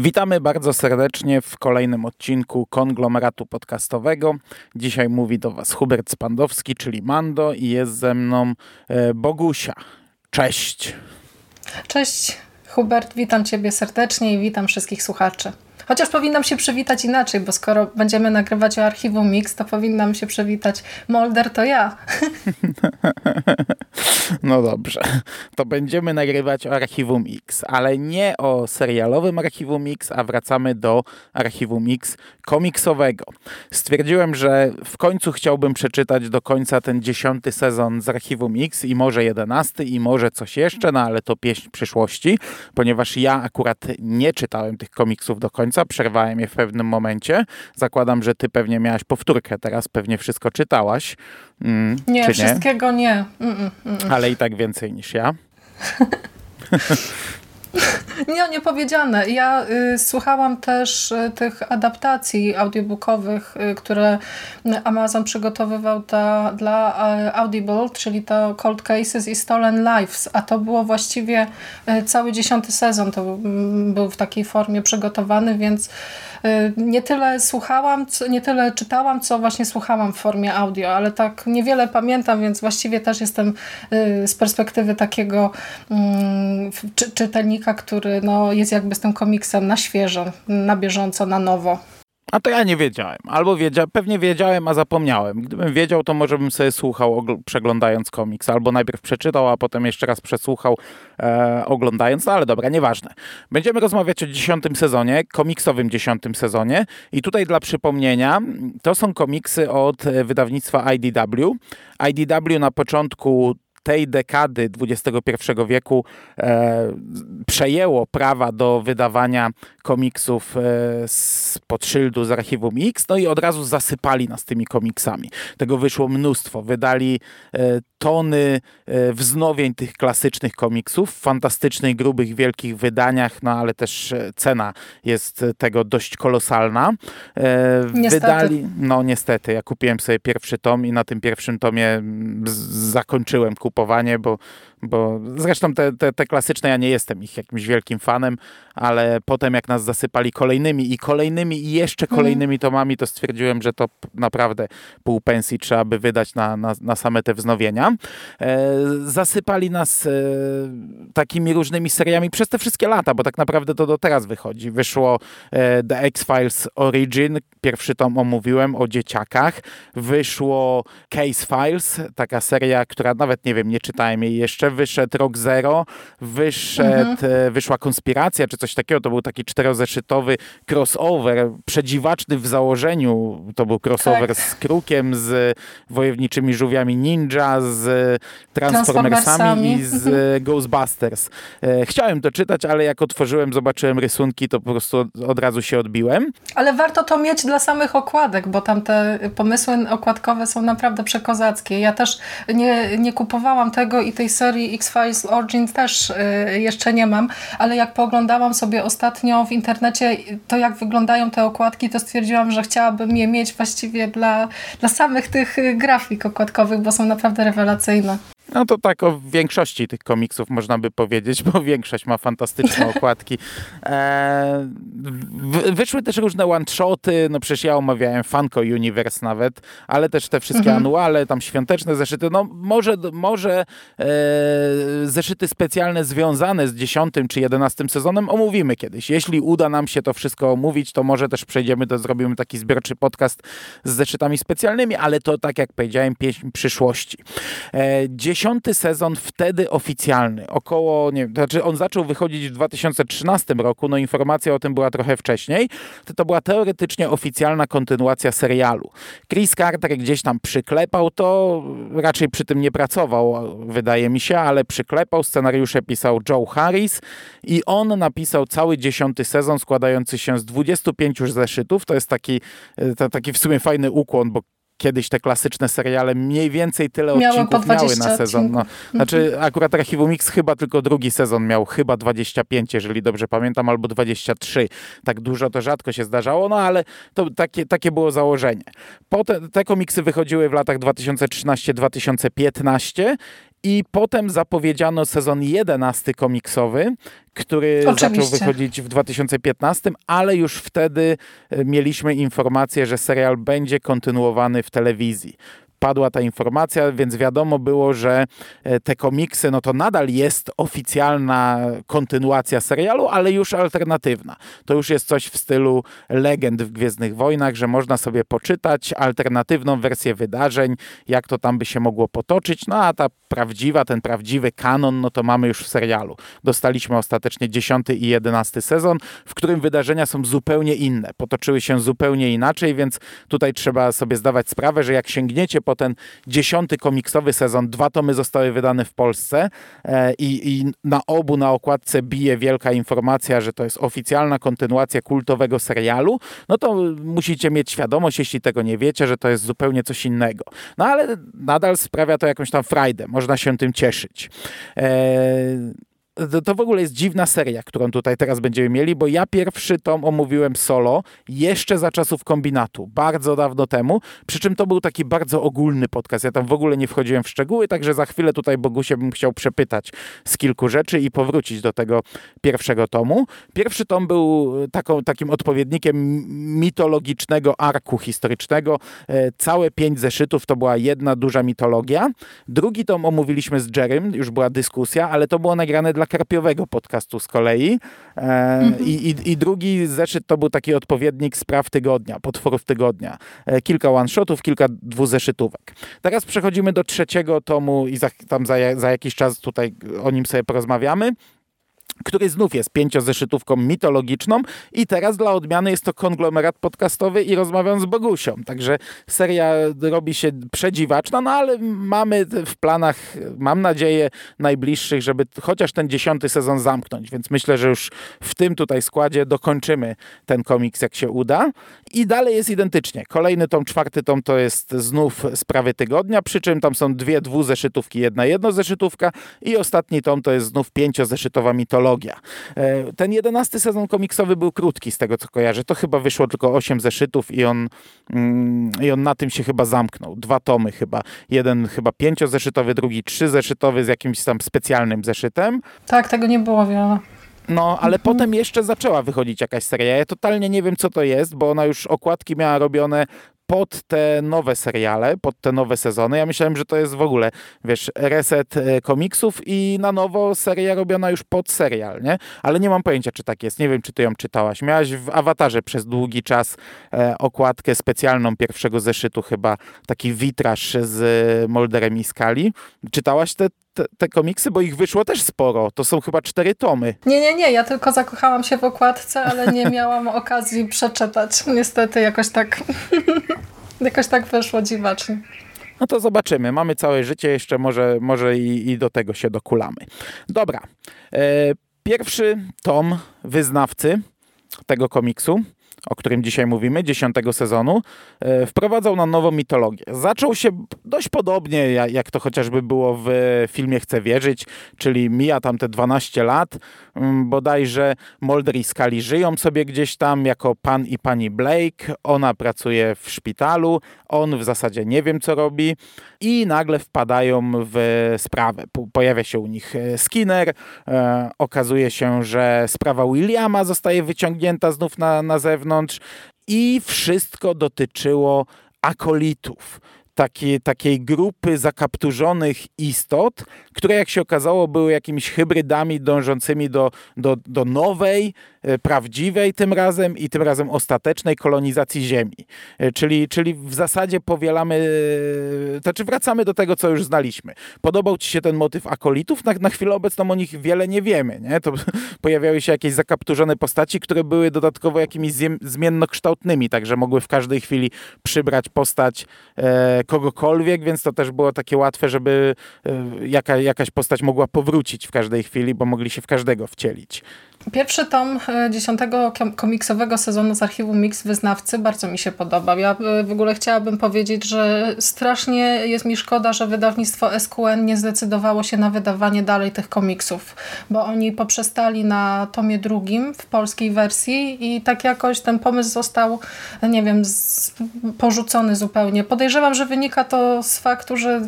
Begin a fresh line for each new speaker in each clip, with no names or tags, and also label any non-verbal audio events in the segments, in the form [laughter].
Witamy bardzo serdecznie w kolejnym odcinku konglomeratu podcastowego. Dzisiaj mówi do Was Hubert Spandowski, czyli Mando, i jest ze mną e, Bogusia. Cześć.
Cześć, Hubert, witam Ciebie serdecznie i witam wszystkich słuchaczy. Chociaż powinnam się przywitać inaczej, bo skoro będziemy nagrywać o archiwum Mix, to powinnam się przywitać Molder to ja. [laughs]
No dobrze, to będziemy nagrywać o archiwum Mix, ale nie o serialowym archiwum Mix, a wracamy do archiwum Mix komiksowego. Stwierdziłem, że w końcu chciałbym przeczytać do końca ten dziesiąty sezon z archiwum Mix i może jedenasty i może coś jeszcze, no ale to pieśń przyszłości, ponieważ ja akurat nie czytałem tych komiksów do końca, przerwałem je w pewnym momencie. Zakładam, że ty pewnie miałaś powtórkę, teraz pewnie wszystko czytałaś.
Mm, nie, nie, wszystkiego nie. Mm, mm,
mm, Ale i tak więcej niż ja. [laughs] [laughs]
Nie, nie powiedziane. Ja y, słuchałam też y, tych adaptacji audiobookowych, y, które Amazon przygotowywał dla y, Audible, czyli to Cold Cases i Stolen Lives, a to było właściwie y, cały dziesiąty sezon, to mm, był w takiej formie przygotowany, więc nie tyle słuchałam, nie tyle czytałam, co właśnie słuchałam w formie audio, ale tak niewiele pamiętam, więc właściwie też jestem z perspektywy takiego mm, czy, czytelnika, który no, jest jakby z tym komiksem na świeżo, na bieżąco, na nowo.
A to ja nie wiedziałem. Albo wiedzia pewnie wiedziałem, a zapomniałem. Gdybym wiedział, to może bym sobie słuchał przeglądając komiks. Albo najpierw przeczytał, a potem jeszcze raz przesłuchał e, oglądając. No ale dobra, nieważne. Będziemy rozmawiać o dziesiątym sezonie, komiksowym dziesiątym sezonie. I tutaj dla przypomnienia, to są komiksy od wydawnictwa IDW. IDW na początku tej dekady XXI wieku e, przejęło prawa do wydawania komiksów e, z pod szyldu z archiwum X, no i od razu zasypali nas tymi komiksami. Tego wyszło mnóstwo. Wydali e, tony e, wznowień tych klasycznych komiksów w fantastycznych, grubych, wielkich wydaniach, no ale też e, cena jest tego dość kolosalna.
E, niestety. Wydali,
no niestety, ja kupiłem sobie pierwszy tom i na tym pierwszym tomie zakończyłem kupowanie kupowanie, bo, bo zresztą te, te, te klasyczne ja nie jestem ich jakimś wielkim fanem, ale potem jak nas zasypali kolejnymi i kolejnymi i jeszcze mhm. kolejnymi tomami, to stwierdziłem, że to naprawdę pół pensji trzeba by wydać na, na, na same te wznowienia. E, zasypali nas e, takimi różnymi seriami przez te wszystkie lata, bo tak naprawdę to do teraz wychodzi. Wyszło e, The X-Files Origin, pierwszy tom omówiłem o dzieciakach. Wyszło Case Files, taka seria, która nawet nie wiem, nie czytałem jej jeszcze. Wyszedł Rock Zero, wyszedł, mhm. E, wyszła Konspiracja, czy coś takiego. To był taki czterozeszytowy crossover, przedziwaczny w założeniu. To był crossover tak. z Krukiem, z Wojowniczymi Żółwiami Ninja, z Transformersami i z. [laughs] Ghostbusters. E, chciałem to czytać, ale jak otworzyłem, zobaczyłem rysunki, to po prostu od razu się odbiłem.
Ale warto to mieć dla samych okładek, bo tam te pomysły okładkowe są naprawdę przekozackie. Ja też nie, nie kupowałam tego i tej serii X-Files Origin też y, jeszcze nie mam, ale jak pooglądałam sobie ostatnio w internecie to jak wyglądają te okładki, to stwierdziłam, że chciałabym je mieć właściwie dla, dla samych tych grafik okładkowych, bo są naprawdę rewelacyjne.
No to tak o większości tych komiksów można by powiedzieć, bo [laughs] większość ma fantastyczne [laughs] okładki. E, wyszły też różne one-shoty, no przecież ja omawiałem Funko Universe nawet, ale też te wszystkie mhm. anuale, tam świąteczne zeszyty, no może, może e, zeszyty specjalne związane z dziesiątym czy jedenastym sezonem omówimy kiedyś. Jeśli uda nam się to wszystko omówić, to może też przejdziemy, to zrobimy taki zbiorczy podcast z zeszytami specjalnymi, ale to tak jak powiedziałem, pieśń przyszłości. E, dziesiąty sezon wtedy oficjalny, około, nie wiem, znaczy on zaczął wychodzić w 2013 roku, no informacja o tym była trochę wcześniej, to to była teoretycznie oficjalna kontynuacja serialu. Chris Carter gdzieś tam przyklepał to, raczej przy tym nie pracował, wydaje mi się, ale przyklepał, scenariusze pisał Joe Harris i on napisał cały dziesiąty sezon składający się z 25 zeszytów, to jest taki, e, to, taki w sumie fajny ukłon, bo kiedyś te klasyczne seriale mniej więcej tyle miały odcinków miały na sezon. No, znaczy mhm. akurat Archiwum Mix chyba tylko drugi sezon miał chyba 25, jeżeli dobrze pamiętam, albo 23. Tak dużo to rzadko się zdarzało, no ale to takie, takie było założenie. Potem te komiksy wychodziły w latach 2013-2015 I potem zapowiedziano sezon 11 komiksowy, który
Oczywiście.
zaczął wychodzić w 2015, ale już wtedy e, mieliśmy informację, że serial będzie kontynuowany w telewizji padła ta informacja, więc wiadomo było, że e, te komiksy, no to nadal jest oficjalna kontynuacja serialu, ale już alternatywna. To już jest coś w stylu legend w Gwiezdnych Wojnach, że można sobie poczytać alternatywną wersję wydarzeń, jak to tam by się mogło potoczyć, no a ta prawdziwa, ten prawdziwy kanon, no to mamy już w serialu. Dostaliśmy ostatecznie 10 i 11 sezon, w którym wydarzenia są zupełnie inne, potoczyły się zupełnie inaczej, więc tutaj trzeba sobie zdawać sprawę, że jak sięgniecie po ten dziesiąty komiksowy sezon, dwa tomy zostały wydane w Polsce e, i, i na obu na okładce bije wielka informacja, że to jest oficjalna kontynuacja kultowego serialu, no to musicie mieć świadomość, jeśli tego nie wiecie, że to jest zupełnie coś innego. No ale nadal sprawia to jakąś tam frajdę, można się tym cieszyć. E, to, w ogóle jest dziwna seria, którą tutaj teraz będziemy mieli, bo ja pierwszy tom omówiłem solo jeszcze za czasów kombinatu, bardzo dawno temu, przy czym to był taki bardzo ogólny podcast. Ja tam w ogóle nie wchodziłem w szczegóły, także za chwilę tutaj Bogusie bym chciał przepytać z kilku rzeczy i powrócić do tego pierwszego tomu. Pierwszy tom był taką, takim odpowiednikiem mitologicznego arku historycznego. E, całe pięć zeszytów to była jedna duża mitologia. Drugi tom omówiliśmy z Jerrym, już była dyskusja, ale to było nagrane dla karpiowego podcastu z kolei. E, mhm. i, i, I, drugi zeszyt to był taki odpowiednik spraw tygodnia, potworów tygodnia. E, kilka one-shotów, kilka dwuzeszytówek. Teraz przechodzimy do trzeciego tomu i za, tam za, za jakiś czas tutaj o nim sobie porozmawiamy który znów jest pięciozeszytówką mitologiczną i teraz dla odmiany jest to konglomerat podcastowy i rozmawiam z Bogusią. Także seria robi się przedziwaczna, no ale mamy w planach, mam nadzieję, najbliższych, żeby chociaż ten dziesiąty sezon zamknąć, więc myślę, że już w tym tutaj składzie dokończymy ten komiks, jak się uda. I dalej jest identycznie. Kolejny tom, czwarty tom to jest znów Sprawy Tygodnia, przy czym tam są dwie dwuzeszytówki, jedna jednozeszytówka i ostatni tom to jest znów pięciozeszytowa mitologia E, ten jedenasty sezon komiksowy był krótki z tego co kojarzę. To chyba wyszło tylko 8 zeszytów i on, mm, i on na tym się chyba zamknął. Dwa tomy chyba. Jeden chyba pięciozeszytowy, drugi trzyzeszytowy z jakimś tam specjalnym zeszytem.
Tak, tego nie było wiele.
No, ale mhm. potem jeszcze zaczęła wychodzić jakaś seria. Ja totalnie nie wiem, co to jest, bo ona już okładki miała robione pod te nowe seriale, pod te nowe sezony. Ja myślałem, że to jest w ogóle, wiesz, reset e, komiksów i na nowo seria robiona już pod serial, nie? Ale nie mam pojęcia, czy tak jest. Nie wiem, czy ty ją czytałaś. Miałaś w awatarze przez długi czas e, okładkę specjalną pierwszego zeszytu, chyba taki witraż z Molderem i Skali. Czytałaś te, te, te, komiksy, bo ich wyszło też sporo. To są chyba cztery tomy.
Nie, nie, nie. Ja tylko zakochałam się w okładce, ale nie [laughs] miałam okazji przeczytać. Niestety jakoś tak [laughs] jakoś tak wyszło dziwacznie.
No to zobaczymy. Mamy całe życie, jeszcze może, może i, i do tego się dokulamy. Dobra. E, pierwszy tom wyznawcy tego komiksu o którym dzisiaj mówimy, dziesiątego sezonu, e, wprowadzał na nową mitologię. Zaczął się dość podobnie, jak to chociażby było w filmie Chcę wierzyć, czyli mija tam te 12 lat, mm, bodajże Mulder i Scully żyją sobie gdzieś tam jako pan i pani Blake, ona pracuje w szpitalu, on w zasadzie nie wiem co robi. I nagle wpadają w sprawę. Pojawia się u nich e, Skinner, e, okazuje się, że sprawa Williama zostaje wyciągnięta znów na, na zewnątrz i wszystko dotyczyło akolitów takiej, takiej grupy zakapturzonych istot, które jak się okazało były jakimiś hybrydami dążącymi do, do, do nowej, e, prawdziwej tym razem i tym razem ostatecznej kolonizacji Ziemi. E, czyli, czyli w zasadzie powielamy, e, znaczy wracamy do tego, co już znaliśmy. Podobał Ci się ten motyw akolitów? Na, na chwilę obecną o nich wiele nie wiemy. Nie? To [laughs] pojawiały się jakieś zakapturzone postaci, które były dodatkowo jakimiś zmiennokształtnymi, także mogły w każdej chwili przybrać postać e, kogokolwiek, więc to też było takie łatwe, żeby e, jaka, jakaś postać mogła powrócić w każdej chwili, bo mogli się w każdego wcielić.
Pierwszy tom e, dziesiątego komiksowego sezonu z archiwum Mix Wyznawcy bardzo mi się podobał. Ja e, w ogóle chciałabym powiedzieć, że strasznie jest mi szkoda, że wydawnictwo SQN nie zdecydowało się na wydawanie dalej tych komiksów, bo oni poprzestali na tomie drugim w polskiej wersji i tak jakoś ten pomysł został, nie wiem, porzucony zupełnie. Podejrzewam, że wynika to z faktu, że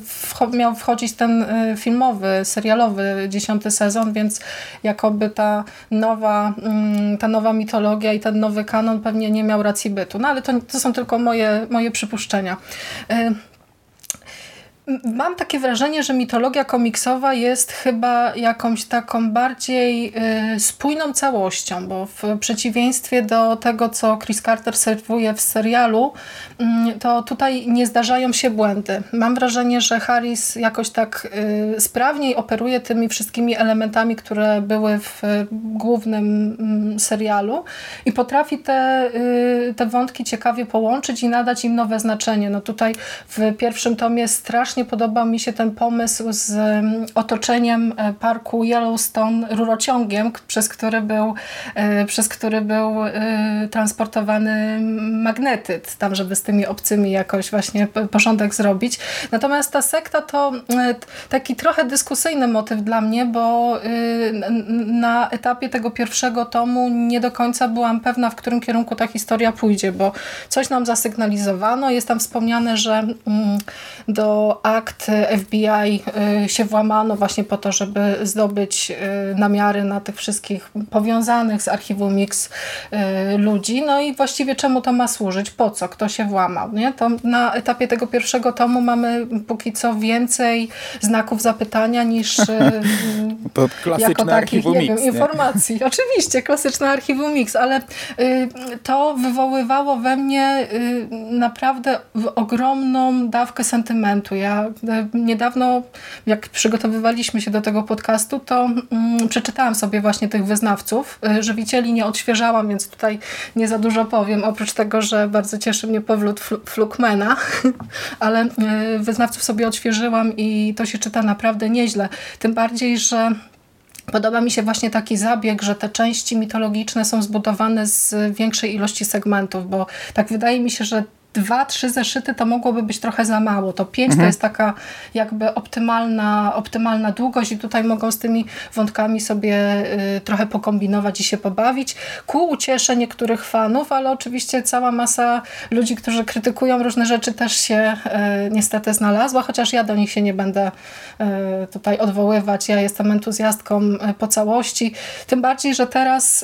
miał wchodzić ten e, filmowy, serialowy dziesiąty sezon, więc jakoby ta nowa, mm, ta nowa mitologia i ten nowy kanon pewnie nie miał racji bytu. No ale to, to są tylko moje, moje przypuszczenia. Y, Mam takie wrażenie, że mitologia komiksowa jest chyba jakąś taką bardziej y, spójną całością, bo w przeciwieństwie do tego, co Chris Carter serwuje w serialu, y, to tutaj nie zdarzają się błędy. Mam wrażenie, że Harris jakoś tak y, sprawniej operuje tymi wszystkimi elementami, które były w głównym mm, serialu i potrafi te, y, te wątki ciekawie połączyć i nadać im nowe znaczenie. No tutaj w pierwszym tomie strasznie strasznie podobał mi się ten pomysł z mm, otoczeniem e, parku Yellowstone rurociągiem, przez który był, e, przez który był e, transportowany magnetyt, tam żeby z tymi obcymi jakoś właśnie porządek zrobić. Natomiast ta sekta to taki trochę dyskusyjny motyw dla mnie, bo na etapie tego pierwszego tomu nie do końca byłam pewna, w którym kierunku ta historia pójdzie, bo coś nam zasygnalizowano. Jest tam wspomniane, że mm, do akt FBI y, się włamano właśnie po to, żeby zdobyć y, namiary na tych wszystkich powiązanych z archiwum Mix y, ludzi. No i właściwie czemu to ma służyć? Po co? Kto się włamał? Nie? To na etapie tego pierwszego tomu mamy póki co więcej znaków zapytania niż [laughs]
jako takich, nie Mix,
wiem, informacji. [laughs] Oczywiście, klasyczne archiwum Mix, ale to wywoływało we mnie naprawdę ogromną dawkę sentymentu. Ja E, niedawno, jak przygotowywaliśmy się do tego podcastu, to mm, przeczytałam sobie właśnie tych wyznawców. E, żywicieli nie odświeżałam, więc tutaj nie za dużo powiem, oprócz tego, że bardzo cieszy mnie powrót Flukmana, [laughs] ale e, wyznawców sobie odświeżyłam i to się czyta naprawdę nieźle. Tym bardziej, że Podoba mi się właśnie taki zabieg, że te części mitologiczne są zbudowane z większej ilości segmentów, bo tak wydaje mi się, że dwa, trzy zeszyty to mogłoby być trochę za mało. To pięć mhm. to jest taka jakby optymalna, optymalna długość i tutaj mogą z tymi wątkami sobie y, trochę pokombinować i się pobawić. Ku uciesze niektórych fanów, ale oczywiście cała masa ludzi, którzy krytykują różne rzeczy też się y, niestety znalazła, chociaż ja do nich się nie będę y, tutaj odwoływać. Ja jestem entuzjastką y, po całości. Tym bardziej, że teraz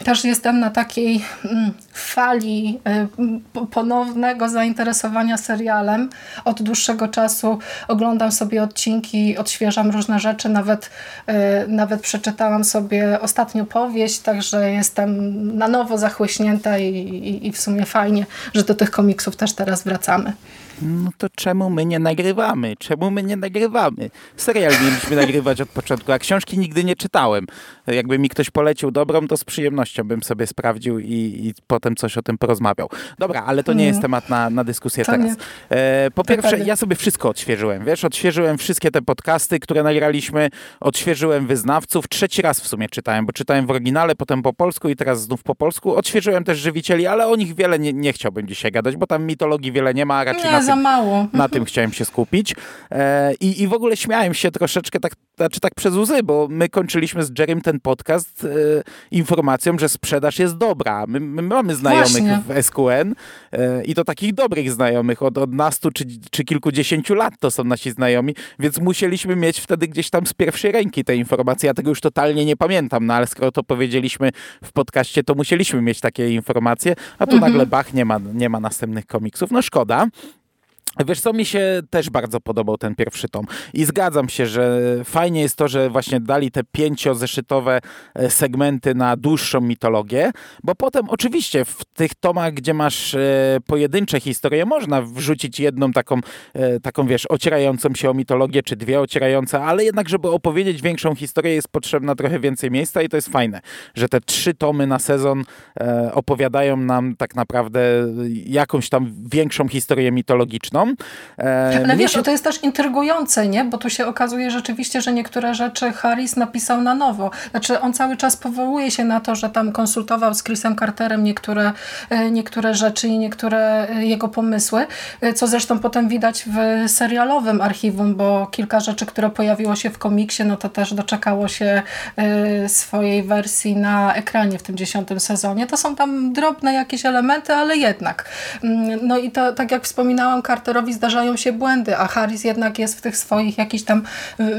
y, też jestem na takiej mm, fali y, ponownego zainteresowania serialem. Od dłuższego czasu oglądam sobie odcinki, odświeżam różne rzeczy, nawet, e, nawet przeczytałam sobie ostatnią powieść, także jestem na nowo zachłyśnięta i, i, i w sumie fajnie, że do tych komiksów też teraz wracamy
no to czemu my nie nagrywamy? Czemu my nie nagrywamy? Serial mieliśmy nagrywać od początku, a książki nigdy nie czytałem. Jakby mi ktoś polecił dobrą, to z przyjemnością bym sobie sprawdził i, i potem coś o tym porozmawiał. Dobra, ale to nie jest temat na, na dyskusję to teraz. E, po pierwsze, ja sobie wszystko odświeżyłem, wiesz, odświeżyłem wszystkie te podcasty, które nagraliśmy, odświeżyłem wyznawców, trzeci raz w sumie czytałem, bo czytałem w oryginale, potem po polsku i teraz znów po polsku. Odświeżyłem też żywicieli, ale o nich wiele nie, nie chciałbym dzisiaj gadać, bo tam mitologii wiele nie ma, a raczej nie, na
za mało. [laughs]
Na tym chciałem się skupić. E, i, I w ogóle śmiałem się troszeczkę tak, znaczy tak przez łzy, bo my kończyliśmy z Jerem ten podcast e, informacją, że sprzedaż jest dobra. My, my mamy znajomych Właśnie. w SQN e, i to takich dobrych znajomych. Od, od nastu czy, czy kilkudziesięciu lat to są nasi znajomi, więc musieliśmy mieć wtedy gdzieś tam z pierwszej ręki te informacje. Ja tego już totalnie nie pamiętam, no ale skoro to powiedzieliśmy w podcaście, to musieliśmy mieć takie informacje, a tu mhm. nagle bach, nie ma, nie ma następnych komiksów. No szkoda. Wiesz co, mi się też bardzo podobał ten pierwszy tom? I zgadzam się, że fajnie jest to, że właśnie dali te pięciozeszytowe e, segmenty na dłuższą mitologię, bo potem oczywiście w tych tomach, gdzie masz e, pojedyncze historie, można wrzucić jedną taką, e, taką wiesz, ocierającą się o mitologię, czy dwie ocierające, ale jednak, żeby opowiedzieć większą historię jest potrzebna trochę więcej miejsca i to jest fajne, że te trzy tomy na sezon opowiadają nam tak naprawdę jakąś tam większą historię mitologiczną
E, Ale wiesz, się... to jest też intrygujące, nie? Bo tu się okazuje rzeczywiście, że niektóre rzeczy Harris napisał na nowo. Znaczy on cały czas powołuje się na to, że tam konsultował z Chrisem Carterem niektóre, e, niektóre rzeczy i niektóre e, jego pomysły, e, co zresztą potem widać w serialowym archiwum, bo kilka rzeczy, które pojawiło się w komiksie, no to też doczekało się swojej wersji na ekranie w tym dziesiątym sezonie. To są tam drobne jakieś elementy, ale jednak. Mm, no i to, tak jak wspominałam, Carterowi zdarzają się błędy, a Harris jednak jest w tych swoich jakichś tam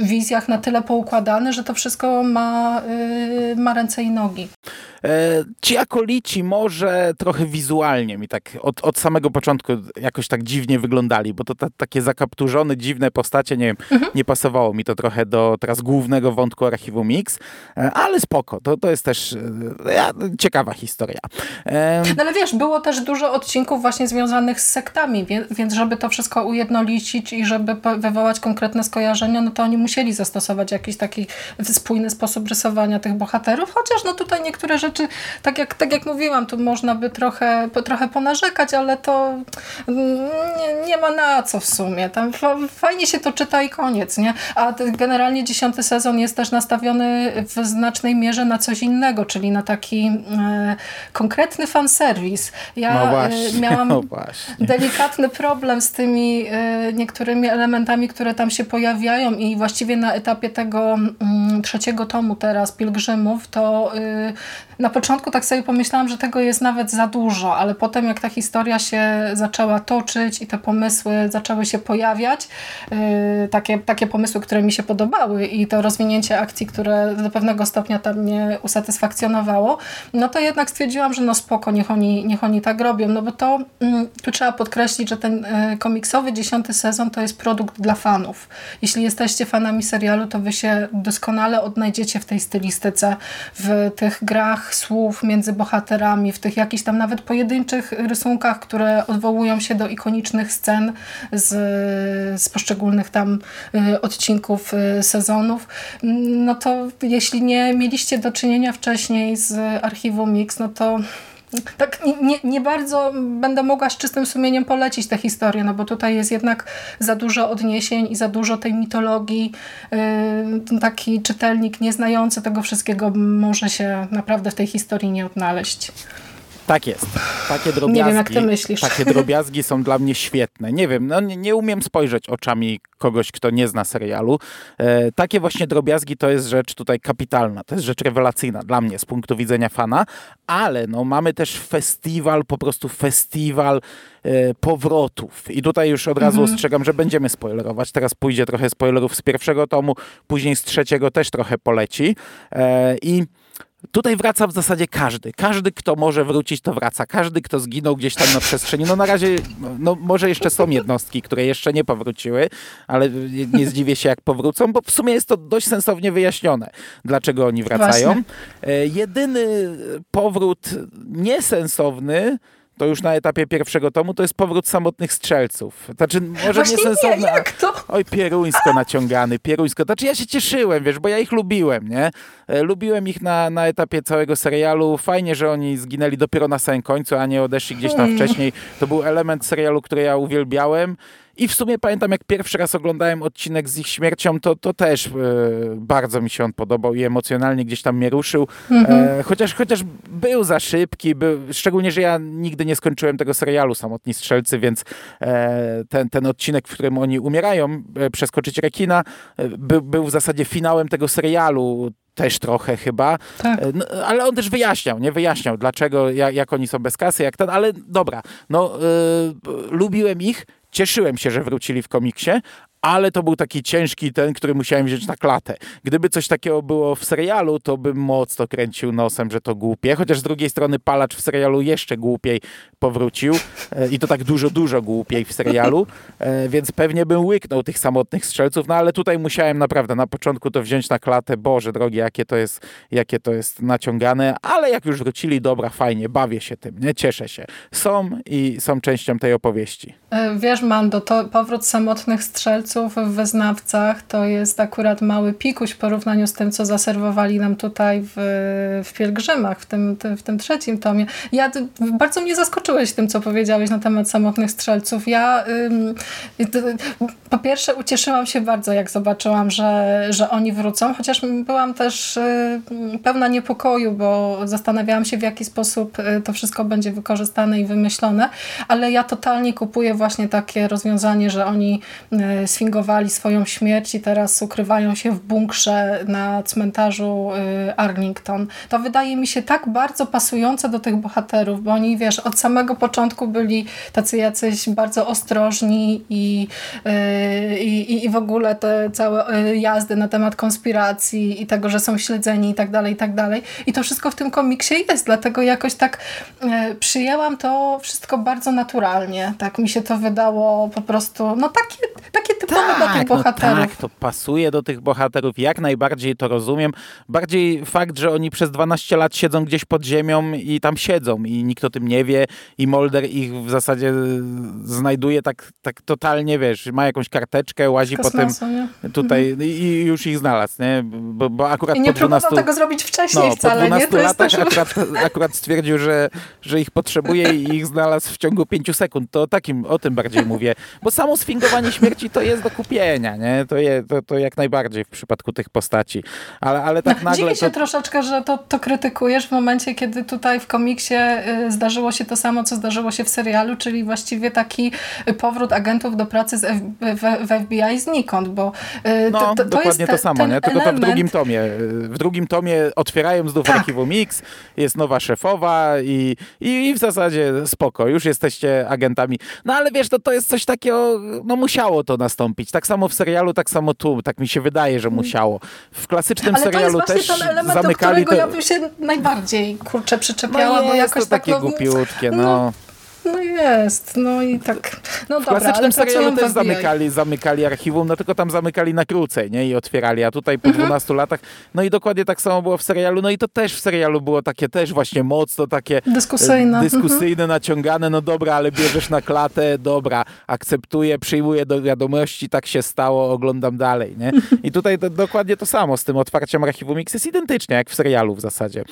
wizjach na tyle poukładany, że to wszystko ma, ma ręce i nogi.
E, ci akolici może trochę wizualnie mi tak od, od samego początku jakoś tak dziwnie wyglądali, bo to ta, takie zakapturzone, dziwne postacie, nie wiem, mhm. nie pasowało mi to trochę do teraz głównego wątku Archiwum Mix, e, ale spoko, to, to jest też e, ciekawa historia.
No ale wiesz, było też dużo odcinków właśnie związanych z sektami, więc żeby to wszystko ujednolicić i żeby wywołać konkretne skojarzenia, no to oni musieli zastosować jakiś taki spójny sposób rysowania tych bohaterów, chociaż no tutaj niektóre rzeczy rzeczy, tak jak, tak jak mówiłam, tu można by trochę, trochę ponarzekać, ale to nie, nie ma na co w sumie. Tam fajnie się to czyta i koniec, nie? A generalnie dziesiąty sezon jest też nastawiony w znacznej mierze na coś innego, czyli na taki e, konkretny fanserwis. Ja
no właśnie,
e, [laughs] miałam
no
delikatny problem z tymi e, niektórymi elementami, które tam się pojawiają i właściwie na etapie tego mm, trzeciego tomu teraz, Pilgrzymów, to y, na początku tak sobie pomyślałam, że tego jest nawet za dużo, ale potem jak ta historia się zaczęła toczyć i te pomysły zaczęły się pojawiać, yy, takie, takie pomysły, które mi się podobały i to rozwinięcie akcji, które do pewnego stopnia tam mnie usatysfakcjonowało, no to jednak stwierdziłam, że no spoko, niech oni, niech oni tak robią, no bo to yy, tu trzeba podkreślić, że ten yy, komiksowy dziesiąty sezon to jest produkt dla fanów. Jeśli jesteście fanami serialu, to wy się doskonale odnajdziecie w tej stylistyce, w tych grach słów między bohaterami, w tych jakichś tam nawet pojedynczych rysunkach, które odwołują się do ikonicznych scen z, z poszczególnych tam y, odcinków y, sezonów, no to jeśli nie mieliście do czynienia wcześniej z archiwum Mix, no to tak nie, nie bardzo będę mogła z czystym sumieniem polecić tę historię, no bo tutaj jest jednak za dużo odniesień i za dużo tej mitologii. Yy, taki czytelnik nieznający tego wszystkiego może się naprawdę w tej historii nie odnaleźć.
Tak jest. Takie drobiazgi,
nie wiem, jak ty myślisz.
Takie drobiazgi są dla mnie świetne. Nie wiem, no nie, nie umiem spojrzeć oczami kogoś, kto nie zna serialu. E, takie właśnie drobiazgi to jest rzecz tutaj kapitalna, to jest rzecz rewelacyjna dla mnie z punktu widzenia fana, ale no mamy też festiwal, po prostu festiwal e, powrotów. I tutaj już od razu mhm. ostrzegam, że będziemy spoilerować. Teraz pójdzie trochę spoilerów z pierwszego tomu, później z trzeciego też trochę poleci. E, I Tutaj wraca w zasadzie każdy. Każdy, kto może wrócić, to wraca. Każdy, kto zginął gdzieś tam na przestrzeni. No na razie, no może jeszcze są jednostki, które jeszcze nie powróciły, ale nie zdziwię się, jak powrócą, bo w sumie jest to dość sensownie wyjaśnione, dlaczego oni wracają. Właśnie. E, jedyny powrót niesensowny to już na etapie pierwszego tomu, to jest powrót samotnych strzelców. Znaczy, może
Właśnie. Nie, jak to?
Oj, pieruńsko naciągany, pieruńsko. Znaczy, ja się cieszyłem, wiesz, bo ja ich lubiłem, nie? E, lubiłem ich na, na etapie całego serialu. Fajnie, że oni zginęli dopiero na samym końcu, a nie odeszli gdzieś tam hmm. wcześniej. To był element serialu, który ja uwielbiałem. I w sumie pamiętam, jak pierwszy raz oglądałem odcinek z ich śmiercią, to, to też e, bardzo mi się on podobał i emocjonalnie gdzieś tam mnie ruszył. Mhm. E, chociaż, chociaż był za szybki, był, szczególnie, że ja nigdy nie skończyłem tego serialu Samotni Strzelcy, więc e, ten, ten odcinek, w którym oni umierają, e, przeskoczyć rekina, e, by, był w zasadzie finałem tego serialu też trochę chyba, tak. E, no, ale on też wyjaśniał, nie wyjaśniał dlaczego, jak, jak, oni są bez kasy, jak ten, ale dobra, no lubiłem ich, Cieszyłem się, że wrócili w komiksie, ale to był taki ciężki ten, który musiałem wziąć na klatę. Gdyby coś takiego było w serialu, to bym mocno kręcił nosem, że to głupie, chociaż z drugiej strony Palacz w serialu jeszcze głupiej powrócił e, i to tak dużo, dużo głupiej w serialu, e, więc pewnie bym łyknął tych samotnych strzelców, no ale tutaj musiałem naprawdę na początku to wziąć na klatę, Boże drogi, jakie to jest, jakie to jest naciągane, ale jak już wrócili, dobra, fajnie, bawię się tym, nie cieszę się. Są i są częścią tej opowieści.
E, wiesz, Mando, to powrót samotnych strzelców w Wyznawcach to jest akurat mały pikuś w porównaniu z tym, co zaserwowali nam tutaj w, w Pielgrzymach, w tym, w tym trzecim tomie. Ja, bardzo mnie zaskoczyłeś tym, co powiedziałeś na temat samotnych strzelców. Ja po pierwsze ucieszyłam się bardzo, jak zobaczyłam, że, że oni wrócą, chociaż byłam też pełna niepokoju, bo zastanawiałam się, w jaki sposób y, to wszystko będzie wykorzystane i wymyślone, ale ja totalnie kupuję właśnie takie rozwiązanie, że oni y, swoją śmierć i teraz ukrywają się w bunkrze na cmentarzu y, Arlington. To wydaje mi się tak bardzo pasujące do tych bohaterów, bo oni, wiesz, od samego początku byli tacy jacyś bardzo ostrożni i, i, i w ogóle te całe jazdy na temat konspiracji i tego, że są śledzeni i tak dalej, i tak dalej. I to wszystko w tym komiksie jest, dlatego jakoś tak przyjęłam to wszystko bardzo naturalnie. Tak mi się to wydało po prostu, no takie, takie tak, do tych no bohaterów.
No tak, to pasuje do tych bohaterów, jak najbardziej to rozumiem. Bardziej fakt, że oni przez 12 lat siedzą gdzieś pod ziemią i tam siedzą i nikt o tym nie wie i Molder ich w zasadzie znajduje tak, tak totalnie, wiesz, ma jakąś karteczkę, łazi
Kosmosu,
potem nie? tutaj mhm. i już ich znalazł, nie? Bo, bo akurat
I nie
po 12...
tego zrobić wcześniej no, wcale,
po 12
nie?
latach też... akurat, akurat stwierdził, że, że ich potrzebuje i ich znalazł w ciągu 5 sekund. To takim, o tym bardziej mówię. Bo samo sfingowanie śmierci to jest do kupienia, nie? To, je, to, to jak najbardziej w przypadku tych postaci. Ale, ale tak nagle...
Dziwię się
to...
troszeczkę, że to, to krytykujesz w momencie, kiedy tutaj w komiksie y, zdarzyło się to samo, co zdarzyło się w serialu, czyli właściwie taki powrót agentów do pracy z F w, w FBI znikąd, bo
y, to, no, to, to dokładnie to samo, nie? Tylko element... to w drugim tomie. W drugim tomie otwierają znów tak. archiwum Mix, jest nowa szefowa i, i, i, w zasadzie spoko, już jesteście agentami. No ale wiesz, to, to jest coś takiego, no musiało to nastąpić. Tak samo w serialu, tak samo tu, tak mi się wydaje, że musiało. W klasycznym
ale
serialu
to
też
ten element, zamykali... do którego ja bym się najbardziej, kurczę, przyczepiała,
no
bo jakoś
to takie tak, głupiutkie, no. no
no jest, no i tak. No
w
dobra,
klasycznym serialu też zamykali, zamykali archiwum, no tylko tam zamykali na krócej, nie? I otwierali, a tutaj po mhm. 12 latach, no i dokładnie tak samo było w serialu, no i to też w serialu było takie też właśnie mocno takie
dyskusyjne,
dyskusyjne mhm. naciągane, no dobra, ale bierzesz na klatę, dobra, akceptuję, przyjmuję do wiadomości, tak się stało, oglądam dalej, nie? I tutaj to, dokładnie to samo z tym otwarciem archiwum X jest identycznie jak w serialu w zasadzie.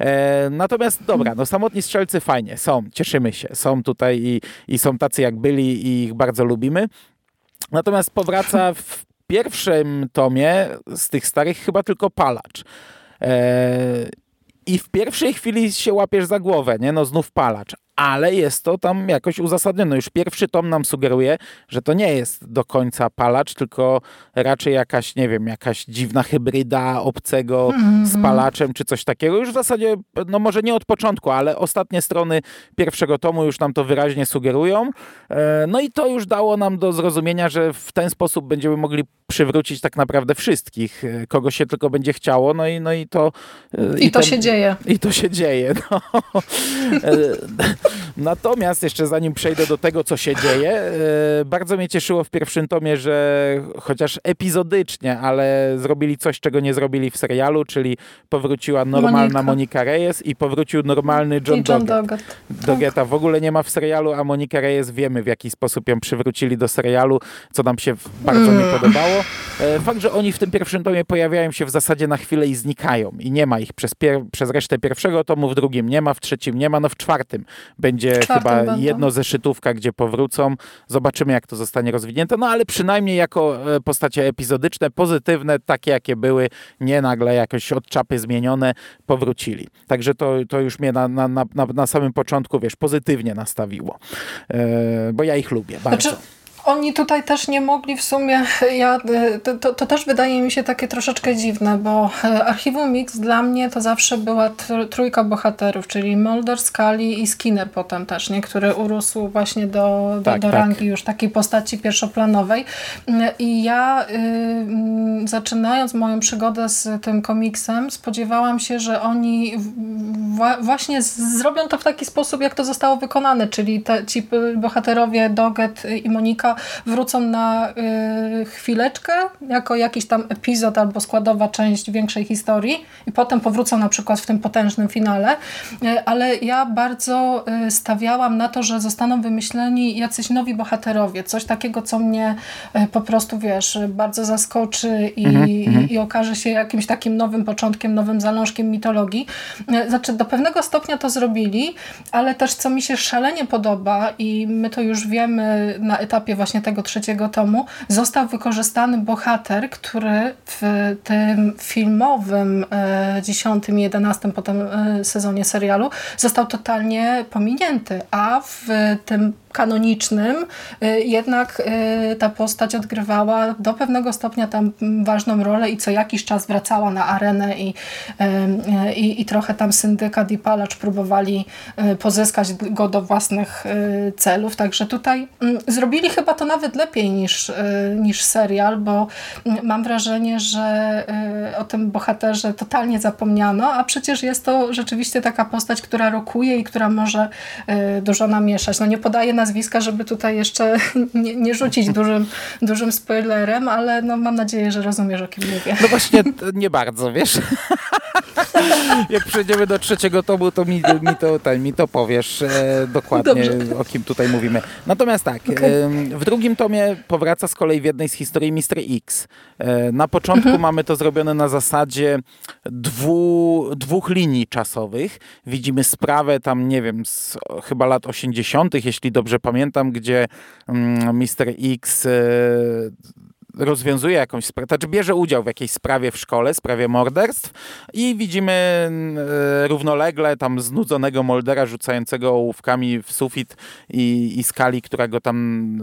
E, natomiast dobra, no samotni strzelcy fajnie, są, cieszymy się, są tutaj i, i są tacy jak byli i ich bardzo lubimy. Natomiast powraca w pierwszym tomie z tych starych chyba tylko palacz. Eee, I w pierwszej chwili się łapiesz za głowę, nie? No znów palacz ale jest to tam jakoś uzasadnione. Już pierwszy tom nam sugeruje, że to nie jest do końca palacz, tylko raczej jakaś, nie wiem, jakaś dziwna hybryda obcego z palaczem, czy coś takiego. Już w zasadzie, no może nie od początku, ale ostatnie strony pierwszego tomu już nam to wyraźnie sugerują. E, no i to już dało nam do zrozumienia, że w ten sposób będziemy mogli przywrócić tak naprawdę wszystkich, e, kogo się tylko będzie chciało, no i, no i to...
E, I, I to ten, się dzieje.
I to się dzieje, no. [laughs] Natomiast jeszcze zanim przejdę do tego, co się dzieje, e, bardzo mnie cieszyło w pierwszym tomie, że chociaż epizodycznie, ale zrobili coś, czego nie zrobili w serialu, czyli powróciła normalna Monika, Monika Reyes i powrócił normalny John, John Doggett. Doggetta w ogóle nie ma w serialu, a Monika Reyes wiemy w jaki sposób ją przywrócili do serialu, co nam się bardzo mm. nie podobało. E, fakt, że oni w tym pierwszym tomie pojawiają się w zasadzie na chwilę i znikają i nie ma ich przez, przez resztę pierwszego tomu, w drugim nie ma, w trzecim nie ma, no w czwartym będzie chyba będą. jedno zeszytówka, gdzie powrócą. Zobaczymy, jak to zostanie rozwinięte. No ale przynajmniej jako e, postacie epizodyczne, pozytywne, takie jakie były, nie nagle jakoś od czapy zmienione, powrócili. Także to, to już mnie na, na, na, na samym początku, wiesz, pozytywnie nastawiło. E, bo ja ich lubię bardzo. Znaczy
oni tutaj też nie mogli w sumie, ja, to, to, też wydaje mi się takie troszeczkę dziwne, bo e, Archiwum Mix dla mnie to zawsze była trójka bohaterów, czyli Mulder, Scully i Skinner potem też, nie? który urósł właśnie do, do, tak, do tak. rangi już takiej postaci pierwszoplanowej. I ja y, zaczynając moją przygodę z tym komiksem, spodziewałam się, że oni właśnie zrobią to w taki sposób, jak to zostało wykonane, czyli te, ci bohaterowie Doggett i Monika wrócą na y, chwileczkę, jako jakiś tam epizod albo składowa część większej historii i potem powrócą na przykład w tym potężnym finale, y, ale ja bardzo y, stawiałam na to, że zostaną wymyśleni jacyś nowi bohaterowie, coś takiego, co mnie y, po prostu, wiesz, bardzo zaskoczy i, mm -hmm. i, i okaże się jakimś takim nowym początkiem, nowym zalążkiem mitologii. Y, znaczy, do pewnego stopnia to zrobili, ale też co mi się szalenie podoba i my to już wiemy na etapie właśnie tego trzeciego tomu, został wykorzystany bohater, który w tym filmowym e, dziesiątym i jedenastym potem e, sezonie serialu został totalnie pominięty, a w tym kanonicznym, y, jednak y, ta postać odgrywała do pewnego stopnia tam ważną rolę i co jakiś czas wracała na arenę i, y, i, i trochę tam syndykat i palacz próbowali pozyskać go do własnych celów. Także tutaj mm, zrobili chyba to nawet lepiej niż, niż serial, bo mm, mam wrażenie, że o tym bohaterze totalnie zapomniano, a przecież jest to rzeczywiście taka postać, która rokuje i która może dużo namieszać. No nie podaje nazwiska, żeby tutaj jeszcze [laughs] nie, nie rzucić dużym, dużym spoilerem, ale no mam nadzieję, że rozumiesz, o kim mówię.
No właśnie, nie bardzo, wiesz? [laughs] [laughs] Jak przejdziemy do trzeciego tomu, to mi, mi, to, ten, mi to powiesz e, dokładnie, Dobrze. o kim tutaj mówimy. Natomiast tak, okay. e, w drugim tomie powraca z kolei w jednej z historii Mr. X. E, na początku mhm. mamy to zrobione na zasadzie dwu, dwóch linii czasowych. Widzimy sprawę tam, nie wiem, z chyba lat 80., jeśli dobrze pamiętam, gdzie mm, Mr. X e, rozwiązuje jakąś sprawę, znaczy bierze udział w jakiejś sprawie w szkole, sprawie morderstw i widzimy e, równolegle tam znudzonego Moldera rzucającego ołówkami w sufit i, i skali, która go tam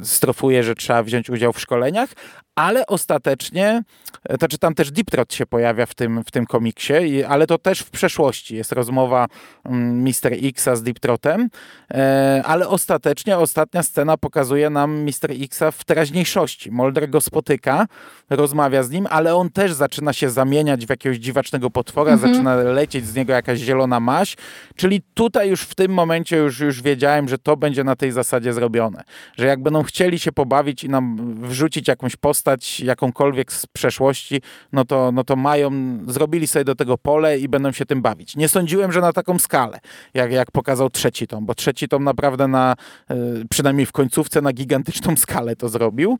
e, strofuje, że trzeba wziąć udział w szkoleniach, ale ostatecznie, to znaczy tam też Deep Throat się pojawia w tym, w tym komiksie, ale to też w przeszłości. Jest rozmowa Mr. Xa z Deep Throatem, e, ale ostatecznie ostatnia scena pokazuje nam Mr. Xa w teraźniejszości. Mulder go spotyka, rozmawia z nim, ale on też zaczyna się zamieniać w jakiegoś dziwacznego potwora, mhm. zaczyna lecieć z niego jakaś zielona maść, czyli tutaj już w tym momencie już, już wiedziałem, że to będzie na tej zasadzie zrobione. Że jak będą chcieli się pobawić i nam wrzucić jakąś postać, jakąkolwiek z przeszłości, no to, no to mają, zrobili sobie do tego pole i będą się tym bawić. Nie sądziłem, że na taką skalę, jak, jak pokazał trzeci tom, bo trzeci tom naprawdę na, e, przynajmniej w końcówce, na gigantyczną skalę to zrobił.